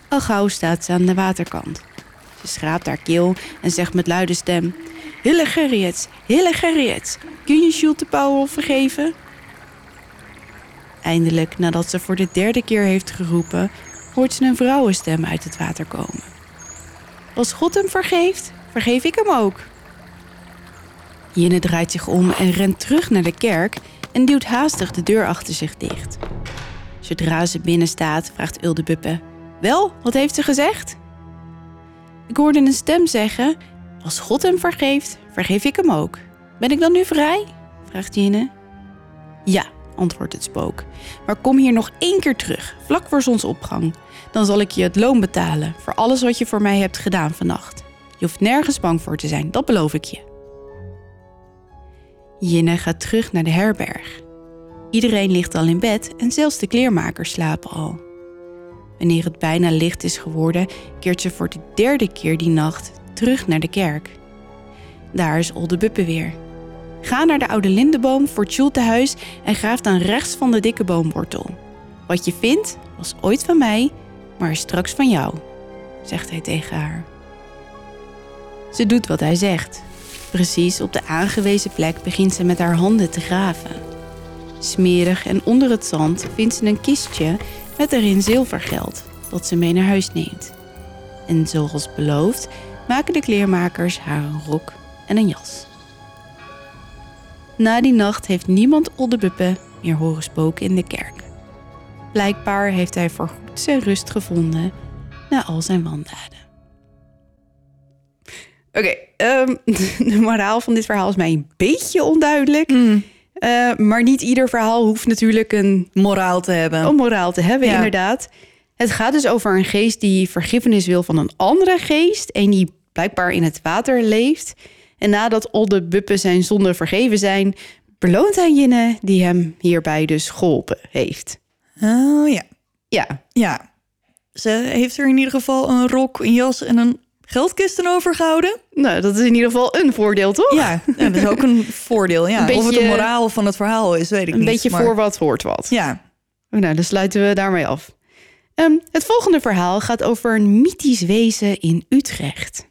Al gauw staat ze aan de waterkant. Ze schraapt haar keel en zegt met luide stem... Hille Gerriets, Hille kun je Jules de Powell vergeven? Eindelijk, nadat ze voor de derde keer heeft geroepen... hoort ze een vrouwenstem uit het water komen. Als God hem vergeeft, vergeef ik hem ook. Jinne draait zich om en rent terug naar de kerk en duwt haastig de deur achter zich dicht. Zodra ze binnen staat, vraagt Uldebuppe: Wel, wat heeft ze gezegd? Ik hoorde een stem zeggen: Als God hem vergeeft, vergeef ik hem ook. Ben ik dan nu vrij? vraagt Jinne. Ja, antwoordt het spook. Maar kom hier nog één keer terug, vlak voor zonsopgang. Dan zal ik je het loon betalen voor alles wat je voor mij hebt gedaan vannacht. Je hoeft nergens bang voor te zijn, dat beloof ik je. Jinne gaat terug naar de herberg. Iedereen ligt al in bed en zelfs de kleermakers slapen al. Wanneer het bijna licht is geworden, keert ze voor de derde keer die nacht terug naar de kerk. Daar is Oldebuppe weer. Ga naar de oude lindenboom voor het huis en graaf dan rechts van de dikke boomwortel. Wat je vindt, was ooit van mij, maar is straks van jou, zegt hij tegen haar. Ze doet wat hij zegt. Precies op de aangewezen plek begint ze met haar handen te graven. Smerig en onder het zand vindt ze een kistje met erin zilvergeld dat ze mee naar huis neemt. En zoals beloofd maken de kleermakers haar een rok en een jas. Na die nacht heeft niemand Oldebuppe meer horen spoken in de kerk. Blijkbaar heeft hij voorgoed zijn rust gevonden na al zijn wandaden. Oké, ehm, de moraal van dit verhaal is mij een beetje onduidelijk. Mm. Uh, maar niet ieder verhaal hoeft natuurlijk een Moraal te hebben. een moraal te hebben, Ja. inderdaad. Het gaat dus over een geest die vergiffenis wil van een andere geest... en die blijkbaar in het water leeft. En nadat al de buppen zijn zonden vergeven zijn... beloont hij Jinne die hem hierbij dus geholpen heeft. Oh ja. Ja, Ja. Ze heeft er in ieder geval een rok, een jas en een geldkist aan overgehouden. nou, dat is in ieder geval een voordeel, toch? Ja, ja, dat is ook een voordeel. Ja. Een Of het beetje- de moraal van het verhaal is, weet ik Een niet. beetje maar- voor wat hoort wat. Ja. Oh, Nou, dan sluiten we daarmee af. Ehm, het volgende verhaal gaat over een mythisch wezen in Utrecht.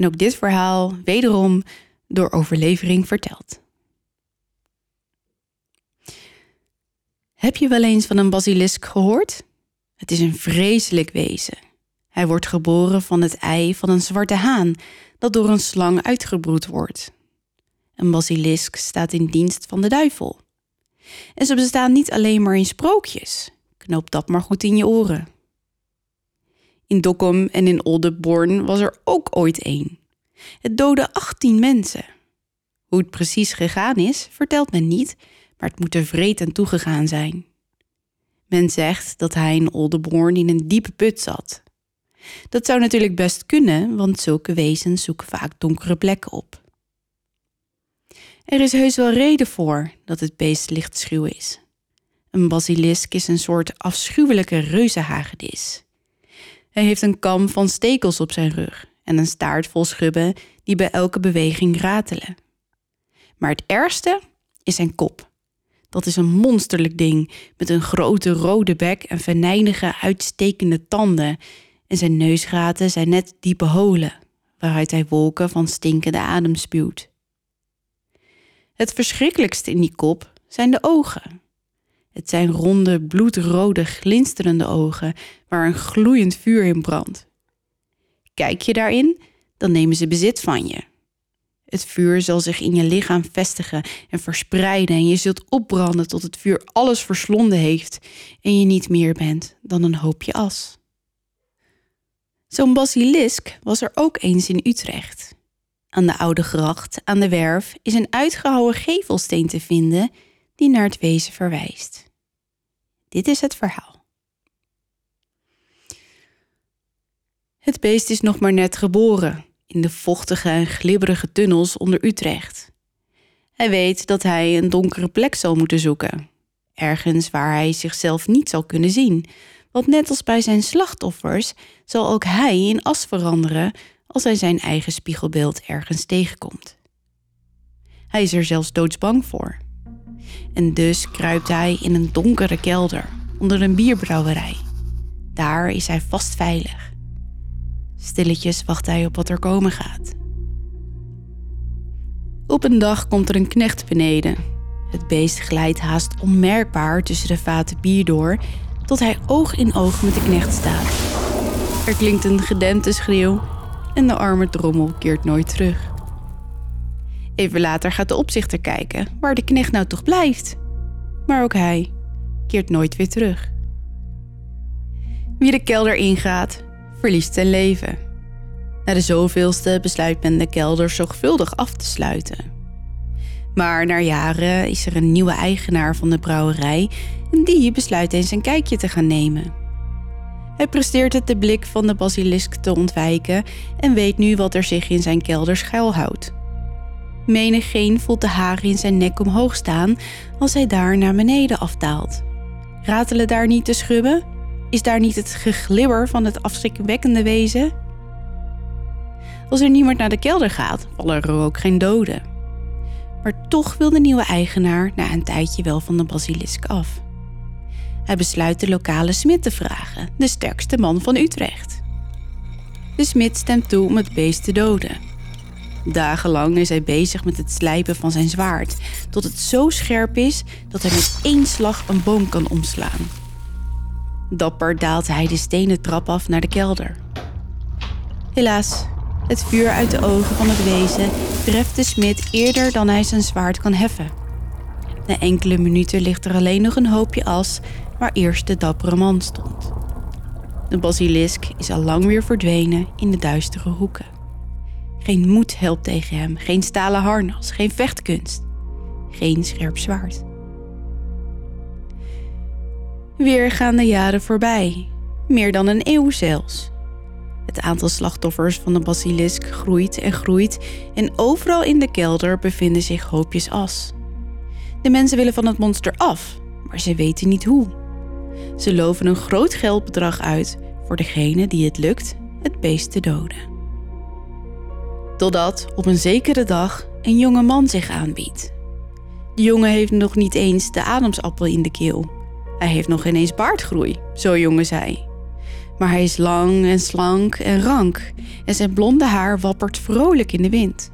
En ook dit verhaal wederom door overlevering verteld. Heb je wel eens van een basilisk gehoord? Het is een vreselijk wezen. Hij wordt geboren van het ei van een zwarte haan dat door een slang uitgebroed wordt. Een basilisk staat in dienst van de duivel. En ze bestaan niet alleen maar in sprookjes. Knoop dat maar goed in je oren. In Dokkum en in Oldenborn was er ook ooit één. Het doodde 18 mensen. Hoe het precies gegaan is, vertelt men niet, maar het moet er vreed aan toegegaan zijn. Men zegt dat hij in Oldenborn in een diepe put zat. Dat zou natuurlijk best kunnen, want zulke wezens zoeken vaak donkere plekken op. Er is heus wel reden voor dat het beest lichtschuw is. Een basilisk is een soort afschuwelijke reuzenhagedis. Hij heeft een kam van stekels op zijn rug en een staart vol schubben die bij elke beweging ratelen. Maar het ergste is zijn kop. Dat is een monsterlijk ding met een grote rode bek en venijnige uitstekende tanden. En zijn neusgaten zijn net diepe holen, waaruit hij wolken van stinkende adem spuwt. Het verschrikkelijkste in die kop zijn de ogen. Het zijn ronde, bloedrode, glinsterende ogen waar een gloeiend vuur in brandt. Kijk je daarin, dan nemen ze bezit van je. Het vuur zal zich in je lichaam vestigen en verspreiden en je zult opbranden tot het vuur alles verslonden heeft en je niet meer bent dan een hoopje as. Zo'n basilisk was er ook eens in Utrecht. Aan de Oude Gracht, aan de Werf, is een uitgehouwen gevelsteen te vinden die naar het wezen verwijst. Dit is het verhaal. Het beest is nog maar net geboren in de vochtige en glibberige tunnels onder Utrecht. Hij weet dat hij een donkere plek zal moeten zoeken, ergens waar hij zichzelf niet zal kunnen zien, want net als bij zijn slachtoffers zal ook hij in as veranderen als hij zijn eigen spiegelbeeld ergens tegenkomt. Hij is er zelfs doodsbang voor. En dus kruipt hij in een donkere kelder onder een bierbrouwerij. Daar is hij vast veilig. Stilletjes wacht hij op wat er komen gaat. Op een dag komt er een knecht beneden. Het beest glijdt haast onmerkbaar tussen de vaten bier door, tot hij oog in oog met de knecht staat. Er klinkt een gedempte schreeuw en de arme drommel keert nooit terug. Even later gaat de opzichter kijken waar de knecht nou toch blijft. Maar ook hij keert nooit weer terug. Wie de kelder ingaat, verliest zijn leven. Na de zoveelste besluit men de kelder zorgvuldig af te sluiten. Maar na jaren is er een nieuwe eigenaar van de brouwerij en die besluit eens een kijkje te gaan nemen. Hij presteert het de blik van de basilisk te ontwijken en weet nu wat er zich in zijn kelder schuilhoudt. Menigeen voelt de haren in zijn nek omhoog staan als hij daar naar beneden afdaalt. Ratelen daar niet de schubben? Is daar niet het geglibber van het afschrikwekkende wezen? Als er niemand naar de kelder gaat, vallen er ook geen doden. Maar toch wil de nieuwe eigenaar na een tijdje wel van de basilisk af. Hij besluit de lokale smid te vragen, de sterkste man van Utrecht. De smid stemt toe om het beest te doden. Dagenlang is hij bezig met het slijpen van zijn zwaard, tot het zo scherp is dat hij met één slag een boom kan omslaan. Dapper daalt hij de stenen trap af naar de kelder. Helaas, Het vuur uit de ogen van het wezen treft de smid eerder dan hij zijn zwaard kan heffen. Na enkele minuten ligt er alleen nog een hoopje as waar eerst de dappere man stond. De basilisk is al lang weer verdwenen in de duistere hoeken. Geen moed helpt tegen hem, geen stalen harnas, geen vechtkunst, geen scherp zwaard. Weer gaan de jaren voorbij, meer dan een eeuw zelfs. Het aantal slachtoffers van de basilisk groeit en groeit en overal in de kelder bevinden zich hoopjes as. De mensen willen van het monster af, maar ze weten niet hoe. Ze loven een groot geldbedrag uit voor degene die het lukt het beest te doden. Totdat op een zekere dag een jonge man zich aanbiedt. De jongen heeft nog niet eens de ademsappel in de keel. Hij heeft nog ineens baardgroei, zo jongen zei. Maar hij is lang en slank en rank en zijn blonde haar wappert vrolijk in de wind.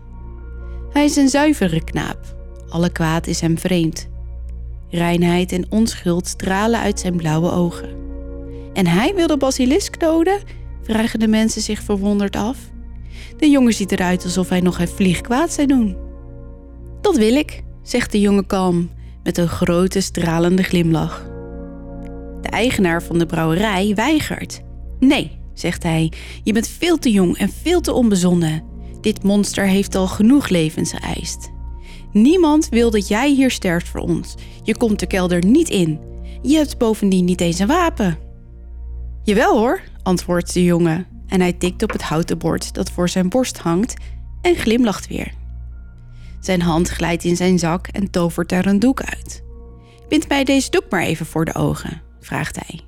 Hij is een zuivere knaap. Alle kwaad is hem vreemd. Reinheid en onschuld stralen uit zijn blauwe ogen. En hij wil de basilisk doden? vragen de mensen zich verwonderd af. De jongen ziet eruit alsof hij nog een vlieg kwaad zou doen. Dat wil ik, zegt de jongen kalm, met een grote stralende glimlach. De eigenaar van de brouwerij weigert. Nee, zegt hij, je bent veel te jong en veel te onbezonnen. Dit monster heeft al genoeg levens geëist. Niemand wil dat jij hier sterft voor ons. Je komt de kelder niet in. Je hebt bovendien niet eens een wapen. Jawel hoor, antwoordt de jongen en hij tikt op het houten bord dat voor zijn borst hangt en glimlacht weer. Zijn hand glijdt in zijn zak en tovert daar een doek uit. Bind mij deze doek maar even voor de ogen, vraagt hij.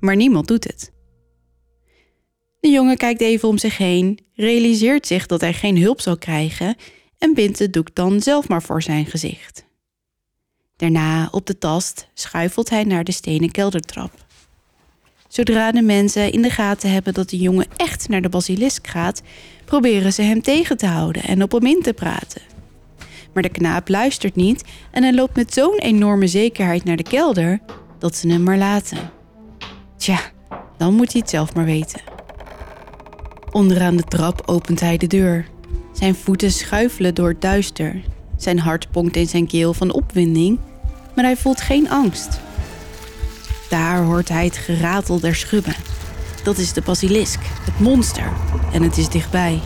Maar niemand doet het. De jongen kijkt even om zich heen, realiseert zich dat hij geen hulp zal krijgen en bindt de doek dan zelf maar voor zijn gezicht. Daarna, op de tast, schuifelt hij naar de stenen keldertrap. Zodra de mensen in de gaten hebben dat de jongen echt naar de basilisk gaat, proberen ze hem tegen te houden en op hem in te praten. Maar de knaap luistert niet en hij loopt met zo'n enorme zekerheid naar de kelder dat ze hem maar laten. Tja, dan moet hij het zelf maar weten. Onderaan de trap opent hij de deur. Zijn voeten schuifelen door het duister. Zijn hart ponkt in zijn keel van opwinding, maar hij voelt geen angst. Daar hoort hij het geratel der schubben. Dat is de basilisk, het monster, en het is dichtbij.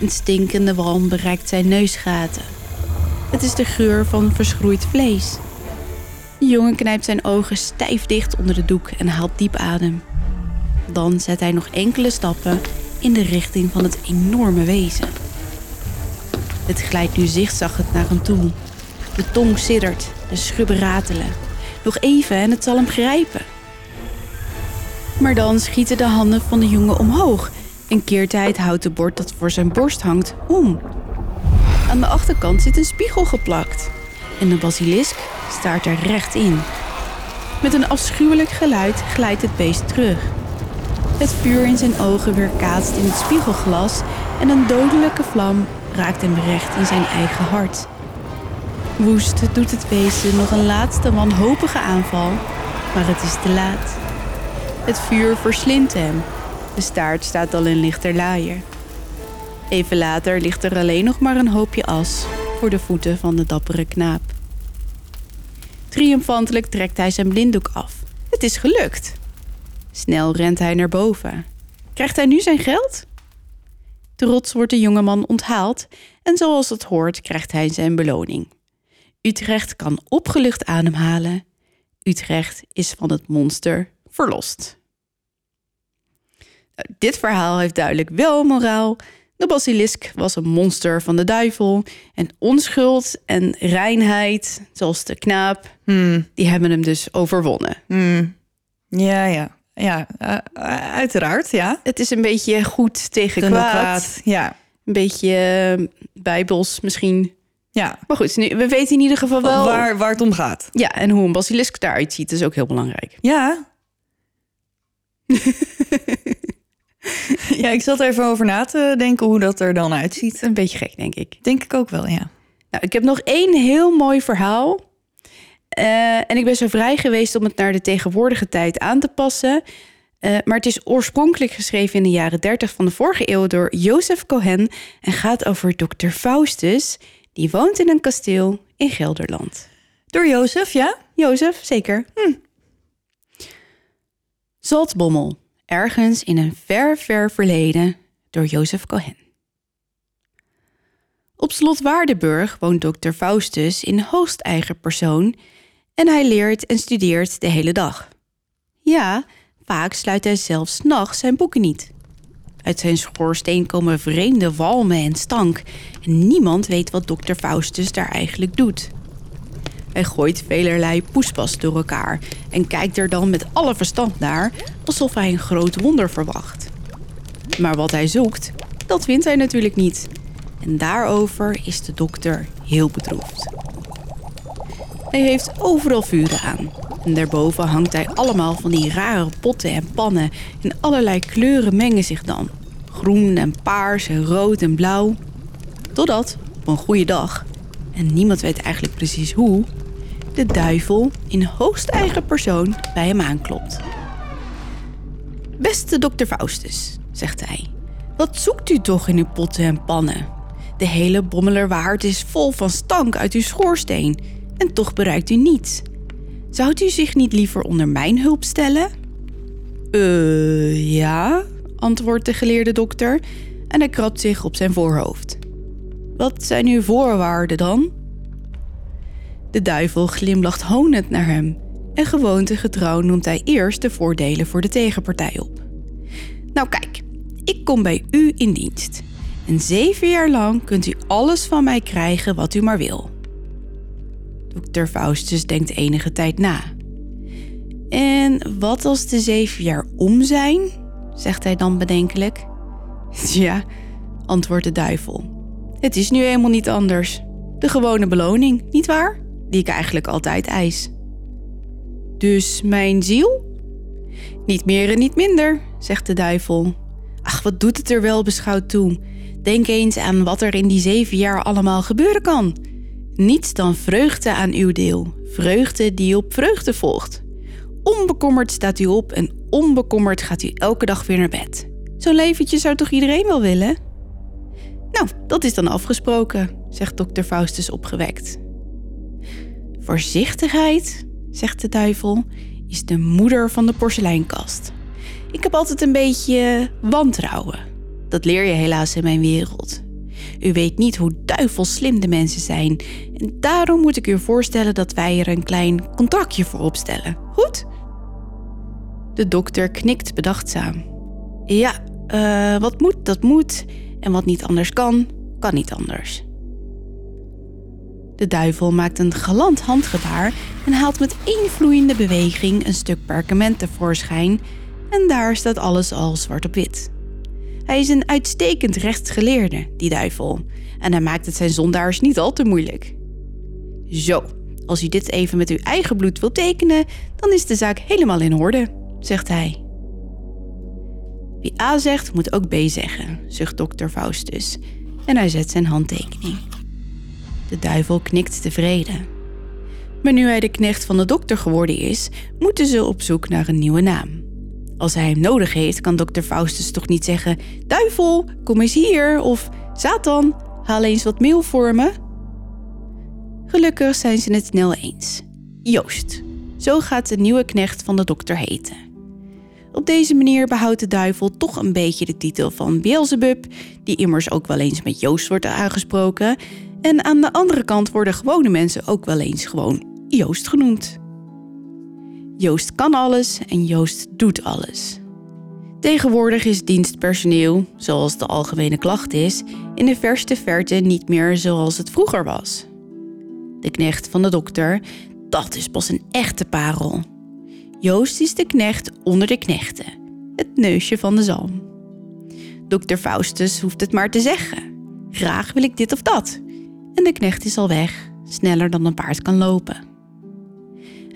Een stinkende walm bereikt zijn neusgaten. Het is de geur van verschroeid vlees. De jongen knijpt zijn ogen stijf dicht onder de doek en haalt diep adem. Dan zet hij nog enkele stappen in de richting van het enorme wezen. Het glijdt nu zigzaggend naar hem toe. De tong siddert, de schubben ratelen. Nog even en het zal hem grijpen. Maar dan schieten de handen van de jongen omhoog en keert hij het houten bord dat voor zijn borst hangt om. Aan de achterkant zit een spiegel geplakt en de basilisk staart er recht in. Met een afschuwelijk geluid glijdt het beest terug. Het vuur in zijn ogen weerkaatst in het spiegelglas en een dodelijke vlam raakt hem recht in zijn eigen hart. Woest doet het wezen nog een laatste wanhopige aanval, maar het is te laat. Het vuur verslindt hem. De staart staat al in lichterlaaien. Even later ligt er alleen nog maar een hoopje as voor de voeten van de dappere knaap. Triomfantelijk trekt hij zijn blinddoek af. Het is gelukt. Snel rent hij naar boven. Krijgt hij nu zijn geld? Trots wordt de jongeman onthaald en zoals het hoort krijgt hij zijn beloning. Utrecht kan opgelucht ademhalen. Utrecht is van het monster verlost. Nou, dit verhaal heeft duidelijk wel moraal. De basilisk was een monster van de duivel. En onschuld en reinheid, zoals de knaap, Hmm. die hebben hem dus overwonnen. Hmm. Ja, ja. Ja, eh, uiteraard, ja. Het is een beetje goed tegen kwaad, Ja, Een beetje eh, bijbels misschien. Ja. Maar goed, nu, we weten in ieder geval wel... Waar, waar het om gaat. Ja, en hoe een basilisk eruit ziet is ook heel belangrijk. Ja. ja, ik zat er even over na te denken hoe dat er dan uitziet. Een beetje gek, denk ik. Denk ik ook wel, ja. Nou, ik heb nog één heel mooi verhaal. Eh, en ik ben zo vrij geweest om het naar de tegenwoordige tijd aan te passen. Uh, maar het is oorspronkelijk geschreven in de jaren 30 van de vorige eeuw door Jozef Cohen en gaat over dokter Faustus, die woont in een kasteel in Gelderland. Door Jozef, ja? Jozef, zeker. Hm. Zaltbommel, ergens in een ver, ver verleden, door Jozef Cohen. Op slot Waardenburg woont dokter Faustus in hoogst eigen persoon en hij leert en studeert de hele dag. Ja, vaak sluit hij zelfs nachts zijn boeken niet. Uit zijn schoorsteen komen vreemde walmen en stank en niemand weet wat dokter Faustus daar eigenlijk doet. Hij gooit velerlei poespas door elkaar en kijkt er dan met alle verstand naar alsof hij een groot wonder verwacht. Maar wat hij zoekt, dat vindt hij natuurlijk niet. En daarover is de dokter heel bedroefd. Hij heeft overal vuren aan. En daarboven hangt hij allemaal van die rare potten en pannen. En allerlei kleuren mengen zich dan. Groen en paars en rood en blauw. Totdat, op een goede dag, en niemand weet eigenlijk precies hoe, de duivel in hoogst eigen persoon bij hem aanklopt. Beste dokter Faustus, zegt hij, wat zoekt u toch in uw potten en pannen? De hele Bommelerwaard is vol van stank uit uw schoorsteen en toch bereikt u niets. Zou u zich niet liever onder mijn hulp stellen? Eh, ja, antwoordt de geleerde dokter en hij krabt zich op zijn voorhoofd. Wat zijn uw voorwaarden dan? De duivel glimlacht honend naar hem en gewoontegetrouw noemt hij eerst de voordelen voor de tegenpartij op. Nou kijk, ik kom bij u in dienst. En zeven jaar lang kunt u alles van mij krijgen wat u maar wil. Dokter Faustus denkt enige tijd na. En wat als de zeven jaar om zijn? zegt hij dan bedenkelijk. Ja, antwoordt de duivel. Het is nu eenmaal niet anders. De gewone beloning, niet waar? Die ik eigenlijk altijd eis. Dus mijn ziel? Niet meer en niet minder, zegt de duivel. Ach, wat doet het er wel beschouwd toe? Denk eens aan wat er in die zeven jaar allemaal gebeuren kan. Niets dan vreugde aan uw deel, vreugde die op vreugde volgt. Onbekommerd staat u op en onbekommerd gaat u elke dag weer naar bed. Zo'n leventje zou toch iedereen wel willen? Nou, dat is dan afgesproken, zegt dokter Faustus opgewekt. Voorzichtigheid, zegt de duivel, is de moeder van de porseleinkast. Ik heb altijd een beetje wantrouwen. Dat leer je helaas in mijn wereld. U weet niet hoe duivelslim de mensen zijn. En daarom moet ik u voorstellen dat wij er een klein contractje voor opstellen. Goed? De dokter knikt bedachtzaam. Ja, uh, wat moet, dat moet. En wat niet anders kan, kan niet anders. De duivel maakt een galant handgebaar en haalt met één vloeiende beweging een stuk perkament tevoorschijn. En daar staat alles al zwart op wit. Hij is een uitstekend rechtsgeleerde, die duivel. En hij maakt het zijn zondaars niet al te moeilijk. Zo, als u dit even met uw eigen bloed wilt tekenen, dan is de zaak helemaal in orde, zegt hij. Wie A zegt, moet ook B zeggen, zucht dokter Faustus. En hij zet zijn handtekening. De duivel knikt tevreden. Maar nu hij de knecht van de dokter geworden is, moeten ze op zoek naar een nieuwe naam. Als hij hem nodig heeft, kan dokter Faustus toch niet zeggen: Duivel, kom eens hier. Of Satan, haal eens wat meel voor me. Gelukkig zijn ze het snel eens. Joost, zo gaat de nieuwe knecht van de dokter heten. Op deze manier behoudt de duivel toch een beetje de titel van Beelzebub, die immers ook wel eens met Joost wordt aangesproken. En aan de andere kant worden gewone mensen ook wel eens gewoon Joost genoemd. Joost kan alles en Joost doet alles. Tegenwoordig is dienstpersoneel, zoals de algemene klacht is, in de verste verte niet meer zoals het vroeger was. De knecht van de dokter, dat is pas een echte parel. Joost is de knecht onder de knechten, het neusje van de zalm. Dokter Faustus hoeft het maar te zeggen. Graag wil ik dit of dat. En de knecht is al weg, sneller dan een paard kan lopen.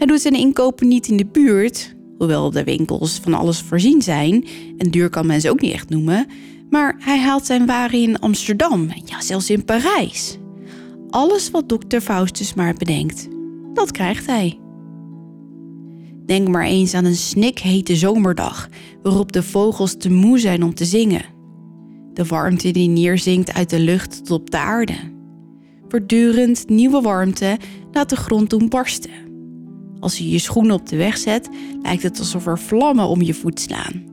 Hij doet zijn inkopen niet in de buurt, hoewel de winkels van alles voorzien zijn. En duur kan men ze ook niet echt noemen. Maar hij haalt zijn waren in Amsterdam, ja zelfs in Parijs. Alles wat dokter Faustus maar bedenkt, dat krijgt hij. Denk maar eens aan een snikhete zomerdag waarop de vogels te moe zijn om te zingen. De warmte die neerzinkt uit de lucht tot op de aarde. Voortdurend nieuwe warmte laat de grond doen barsten. Als je je schoenen op de weg zet, lijkt het alsof er vlammen om je voet slaan.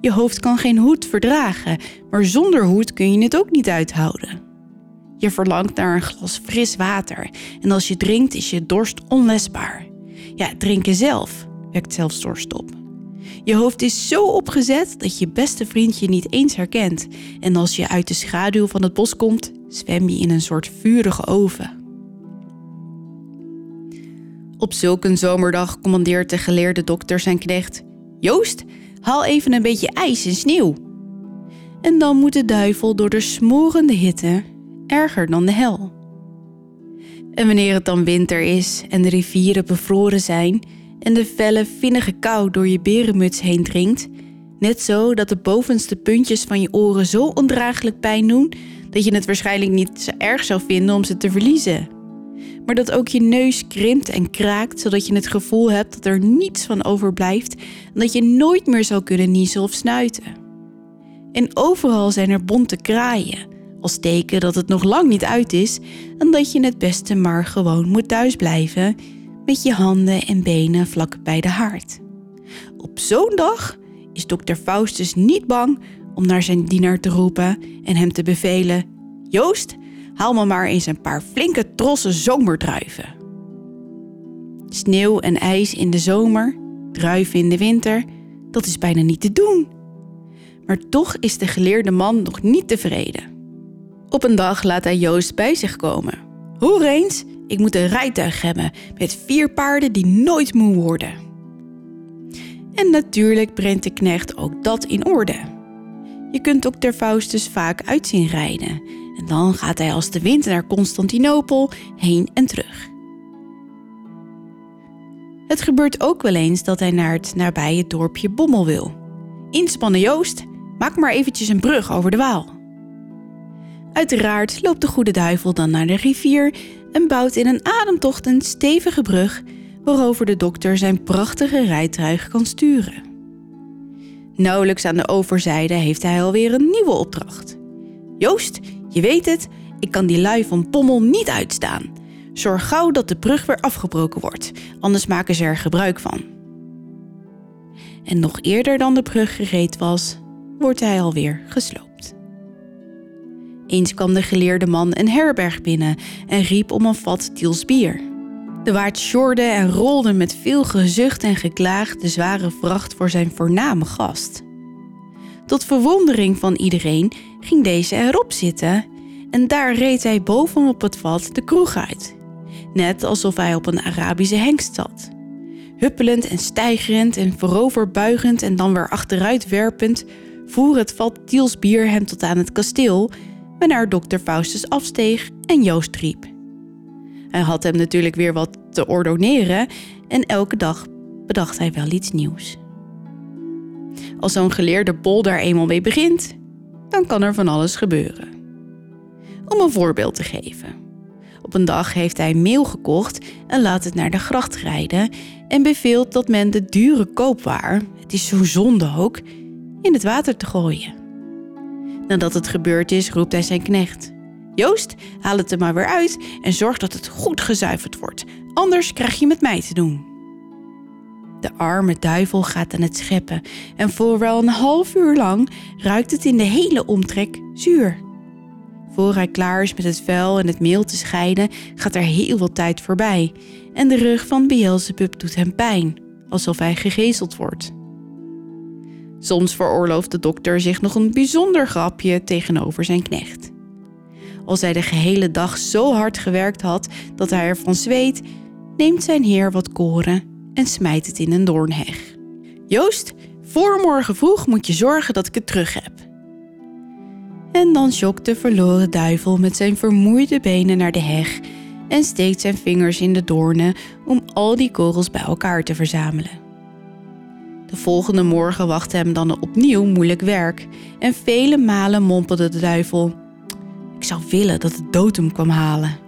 Je hoofd kan geen hoed verdragen, maar zonder hoed kun je het ook niet uithouden. Je verlangt naar een glas fris water en als je drinkt is je dorst onlesbaar. Ja, drinken zelf wekt zelfs dorst op. Je hoofd is zo opgezet dat je beste vriend je niet eens herkent. En als je uit de schaduw van het bos komt, zwem je in een soort vurige oven. Op zulk een zomerdag commandeert de geleerde dokter zijn knecht: Joost, haal even een beetje ijs en sneeuw. En dan moet de duivel door de smorende hitte erger dan de hel. En wanneer het dan winter is en de rivieren bevroren zijn en de felle, vinnige kou door je berenmuts heen dringt, net zo dat de bovenste puntjes van je oren zo ondraaglijk pijn doen dat je het waarschijnlijk niet zo erg zou vinden om ze te verliezen. Maar dat ook je neus krimpt en kraakt, zodat je het gevoel hebt dat er niets van overblijft en dat je nooit meer zou kunnen niezen of snuiten. En overal zijn er bonte kraaien, als teken dat het nog lang niet uit is en dat je het beste maar gewoon moet thuisblijven met je handen en benen vlak bij de haard. Op zo'n dag is dokter Faustus niet bang om naar zijn dienaar te roepen en hem te bevelen: Joost, haal me maar eens een paar flinke trossen zomerdruiven. Sneeuw en ijs in de zomer, druiven in de winter, dat is bijna niet te doen. Maar toch is de geleerde man nog niet tevreden. Op een dag laat hij Joost bij zich komen. Hoor eens, ik moet een rijtuig hebben met vier paarden die nooit moe worden. En natuurlijk brengt de knecht ook dat in orde. Je kunt ook ter Faustus vaak uitzien rijden. Dan gaat hij als de wind naar Constantinopel heen en terug. Het gebeurt ook wel eens dat hij naar het nabije dorpje Bommel wil. Inspannen Joost, maak maar eventjes een brug over de Waal. Uiteraard loopt de goede duivel dan naar de rivier en bouwt in een ademtocht een stevige brug waarover de dokter zijn prachtige rijtuig kan sturen. Nauwelijks aan de overzijde heeft hij alweer een nieuwe opdracht. Joost, je weet het, ik kan die lui van Pommel niet uitstaan. Zorg gauw dat de brug weer afgebroken wordt, anders maken ze er gebruik van. En nog eerder dan de brug gereed was, wordt hij alweer gesloopt. Eens kwam de geleerde man een herberg binnen en riep om een vat Tiels bier. De waard sjorde en rolde met veel gezucht en geklaag de zware vracht voor zijn voorname gast. Tot verwondering van iedereen ging deze erop zitten en daar reed hij bovenop het vat de kroeg uit. Net alsof hij op een Arabische hengst zat. Huppelend en stijgerend en vooroverbuigend en dan weer achteruit werpend voer het vat Tiels bier hem tot aan het kasteel waarna dokter Faustus afsteeg en Joost riep. Hij had hem natuurlijk weer wat te ordoneren en elke dag bedacht hij wel iets nieuws. Als zo'n geleerde bol daar eenmaal mee begint, dan kan er van alles gebeuren. Om een voorbeeld te geven. Op een dag heeft hij meel gekocht en laat het naar de gracht rijden en beveelt dat men de dure koopwaar, het is zo zonde ook, in het water te gooien. Nadat het gebeurd is, roept hij zijn knecht. Joost, haal het er maar weer uit en zorg dat het goed gezuiverd wordt. Anders krijg je met mij te doen. De arme duivel gaat aan het scheppen en voor wel een half uur lang ruikt het in de hele omtrek zuur. Voor hij klaar is met het vuil en het meel te scheiden, gaat er heel veel tijd voorbij. En de rug van Beelzebub doet hem pijn, alsof hij gegezeld wordt. Soms veroorlooft de dokter zich nog een bijzonder grapje tegenover zijn knecht. Als hij de gehele dag zo hard gewerkt had dat hij ervan zweet, neemt zijn heer wat koren en smijt het in een doornheg. Joost, voor morgen vroeg moet je zorgen dat ik het terug heb. En dan schokt de verloren duivel met zijn vermoeide benen naar de heg en steekt zijn vingers in de doornen om al die korrels bij elkaar te verzamelen. De volgende morgen wachtte hem dan opnieuw moeilijk werk en vele malen mompelde de duivel: Ik zou willen dat de dood hem kwam halen.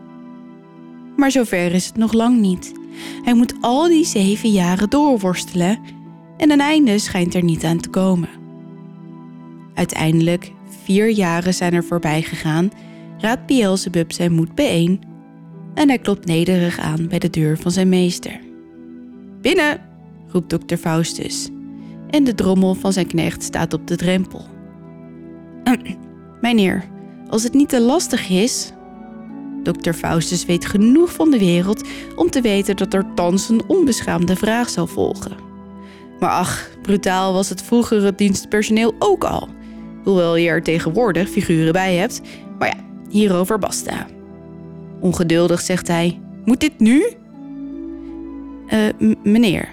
Maar zover is het nog lang niet. Hij moet al die zeven jaren doorworstelen en een einde schijnt er niet aan te komen. Uiteindelijk, vier jaren zijn er voorbij gegaan, raadt Beelzebub zijn moed bijeen en hij klopt nederig aan bij de deur van zijn meester. Binnen, roept dokter Faustus en de drommel van zijn knecht staat op de drempel. Mijnheer, als het niet te lastig is. Dr. Faustus weet genoeg van de wereld om te weten dat er thans een onbeschaamde vraag zal volgen. Maar ach, brutaal was het vroegere dienstpersoneel ook al. Hoewel je er tegenwoordig figuren bij hebt, maar ja, hierover basta. Ongeduldig zegt hij: Moet dit nu? Uh, meneer,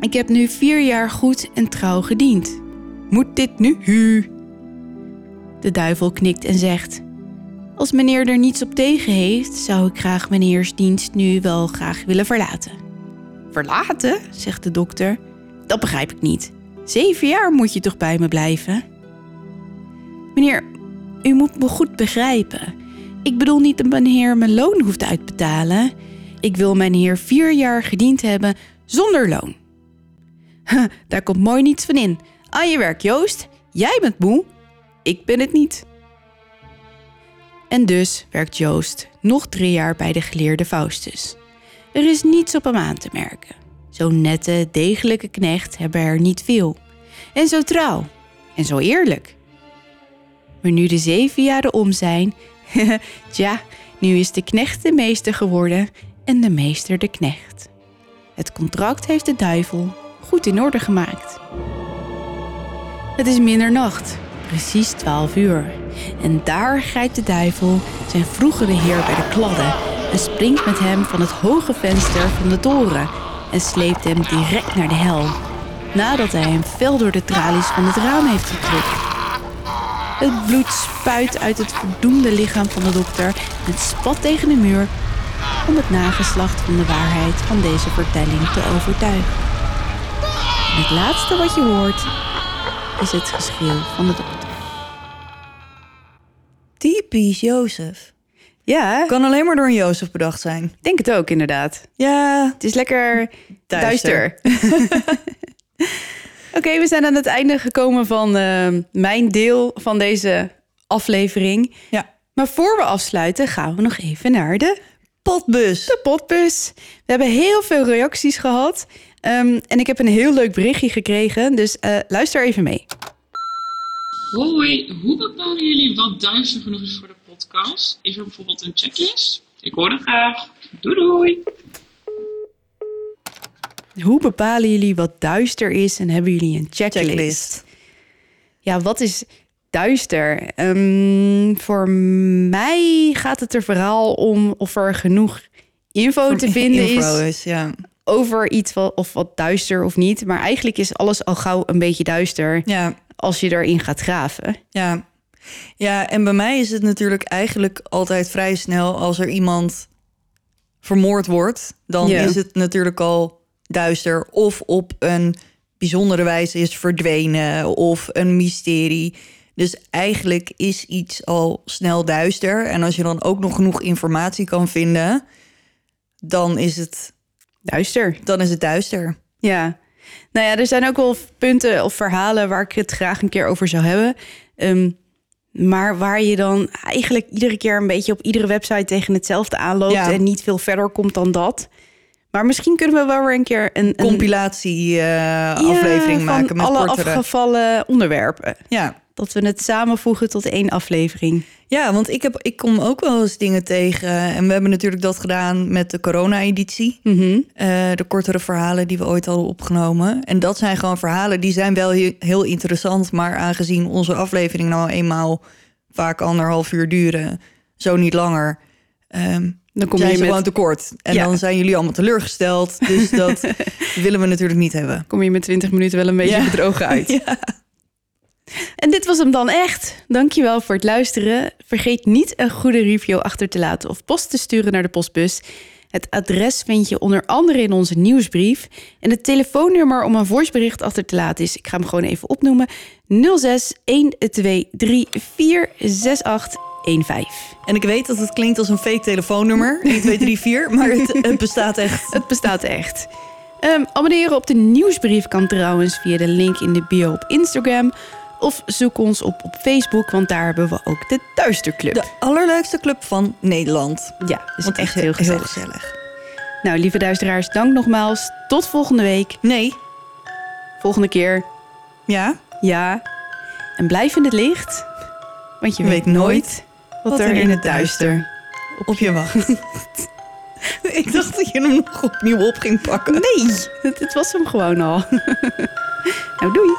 ik heb nu vier jaar goed en trouw gediend. Moet dit nu? De duivel knikt en zegt: Als meneer er niets op tegen heeft, zou ik graag meneers dienst nu wel graag willen verlaten. Verlaten? zegt de dokter. Dat begrijp ik niet. Zeven jaar moet je toch bij me blijven? Meneer, u moet me goed begrijpen. Ik bedoel niet dat mijn heer mijn loon hoeft uit te betalen. Ik wil mijn heer vier jaar gediend hebben zonder loon. Daar komt mooi niets van in. Aan je werk, Joost. Jij bent moe. Ik ben het niet. En dus werkt Joost nog drie jaar bij de geleerde Faustus. Er is niets op hem aan te merken. Zo'n nette, degelijke knecht hebben er niet veel. En zo trouw. En zo eerlijk. Maar nu de zeven jaren om zijn, tja, nu is de knecht de meester geworden en de meester de knecht. Het contract heeft de duivel goed in orde gemaakt. Het is middernacht, precies 12 uur. En daar grijpt de duivel zijn vroegere heer bij de kladden en springt met hem van het hoge venster van de toren en sleept hem direct naar de hel, nadat hij hem fel door de tralies van het raam heeft gedrukt. Het bloed spuit uit het verdoemde lichaam van de dokter en spat tegen de muur om het nageslacht van de waarheid van deze vertelling te overtuigen. En het laatste wat je hoort is het geschreeuw van de dokter. Typisch Jozef. Ja, Kan alleen maar door een Jozef bedacht zijn. ik denk het ook inderdaad. Ja, Het is lekker Duister. duister. Oké, we zijn aan het einde gekomen van eh, mijn deel van deze aflevering. ja. Maar voor we afsluiten gaan we nog even naar de, Potbus. de potbus. We hebben heel veel reacties gehad. Ehm, en ik heb een heel leuk berichtje gekregen. Dus eh, luister even mee. Hoi, hoe bepalen jullie wat duister genoeg is voor de podcast? Is er bijvoorbeeld een checklist? Ik hoor het graag. Doei doei! Hoe bepalen jullie wat duister is en hebben jullie een checklist? Checklist. Ja, wat is duister? Ehm, voor mij gaat het er vooral om of er genoeg info te vinden Info is is. Ja. over iets wat, of wat duister of niet. Maar eigenlijk is alles al gauw een beetje duister Ja, als je erin gaat graven. ja. Ja, en bij mij is het natuurlijk eigenlijk altijd vrij snel als er iemand vermoord wordt, dan Ja. is het natuurlijk al duister of op een bijzondere wijze is verdwenen of een mysterie. Dus eigenlijk is iets al snel duister en als je dan ook nog genoeg informatie kan vinden, dan is het Duister. dan is het duister. Ja. Nou ja, er zijn ook wel punten of verhalen waar ik het graag een keer over zou hebben. Ehm, maar waar je dan eigenlijk iedere keer een beetje op iedere website tegen hetzelfde aanloopt Ja. en niet veel verder komt dan dat. Maar misschien kunnen we wel weer een keer een, een Compilatie eh, Ja, maken met alle kortere. afgevallen onderwerpen. Ja. Dat we het samenvoegen tot één aflevering. Ja, want ik, heb, ik kom ook wel eens dingen tegen. En we hebben natuurlijk dat gedaan met de corona-editie. Mhm. Eh, de kortere verhalen die we ooit hadden opgenomen. En dat zijn gewoon verhalen die zijn wel heel, heel interessant. Maar aangezien onze aflevering nou eenmaal vaak anderhalf uur duren, zo niet langer, ehm, Dan kom je, met, gewoon tekort. En Ja. dan zijn jullie allemaal teleurgesteld. Dus dat willen we natuurlijk niet hebben. kom je met 20 minuten wel een beetje Ja. bedrogen uit. Ja. En dit was hem dan echt. Dankjewel voor het luisteren. Vergeet niet een goede review achter te laten of post te sturen naar de postbus. Het adres vind je onder andere in onze nieuwsbrief. En het telefoonnummer om een voicebericht achter te laten is, ik ga hem gewoon even opnoemen, 06 1234 68 En ik weet dat het klinkt als een fake telefoonnummer. 1, 2, 3, 4. Maar het, het bestaat echt. Het bestaat echt. Ehm, abonneren op de nieuwsbrief kan trouwens via de link in de bio op Instagram. Of zoek ons op op Facebook, want daar hebben we ook de Duisterclub. De allerleukste club van Nederland. Ja, dus Want echt heel gezellig. gezellig. Nou, lieve duisteraars, dank nogmaals. Tot volgende week. Nee. Volgende keer. Ja. Ja. En blijf in het licht. Want je weet nooit wat er in het duister Op je wacht. ik dacht dat je hem nog opnieuw op ging pakken. Nee, het, het was hem gewoon al. nou, doei.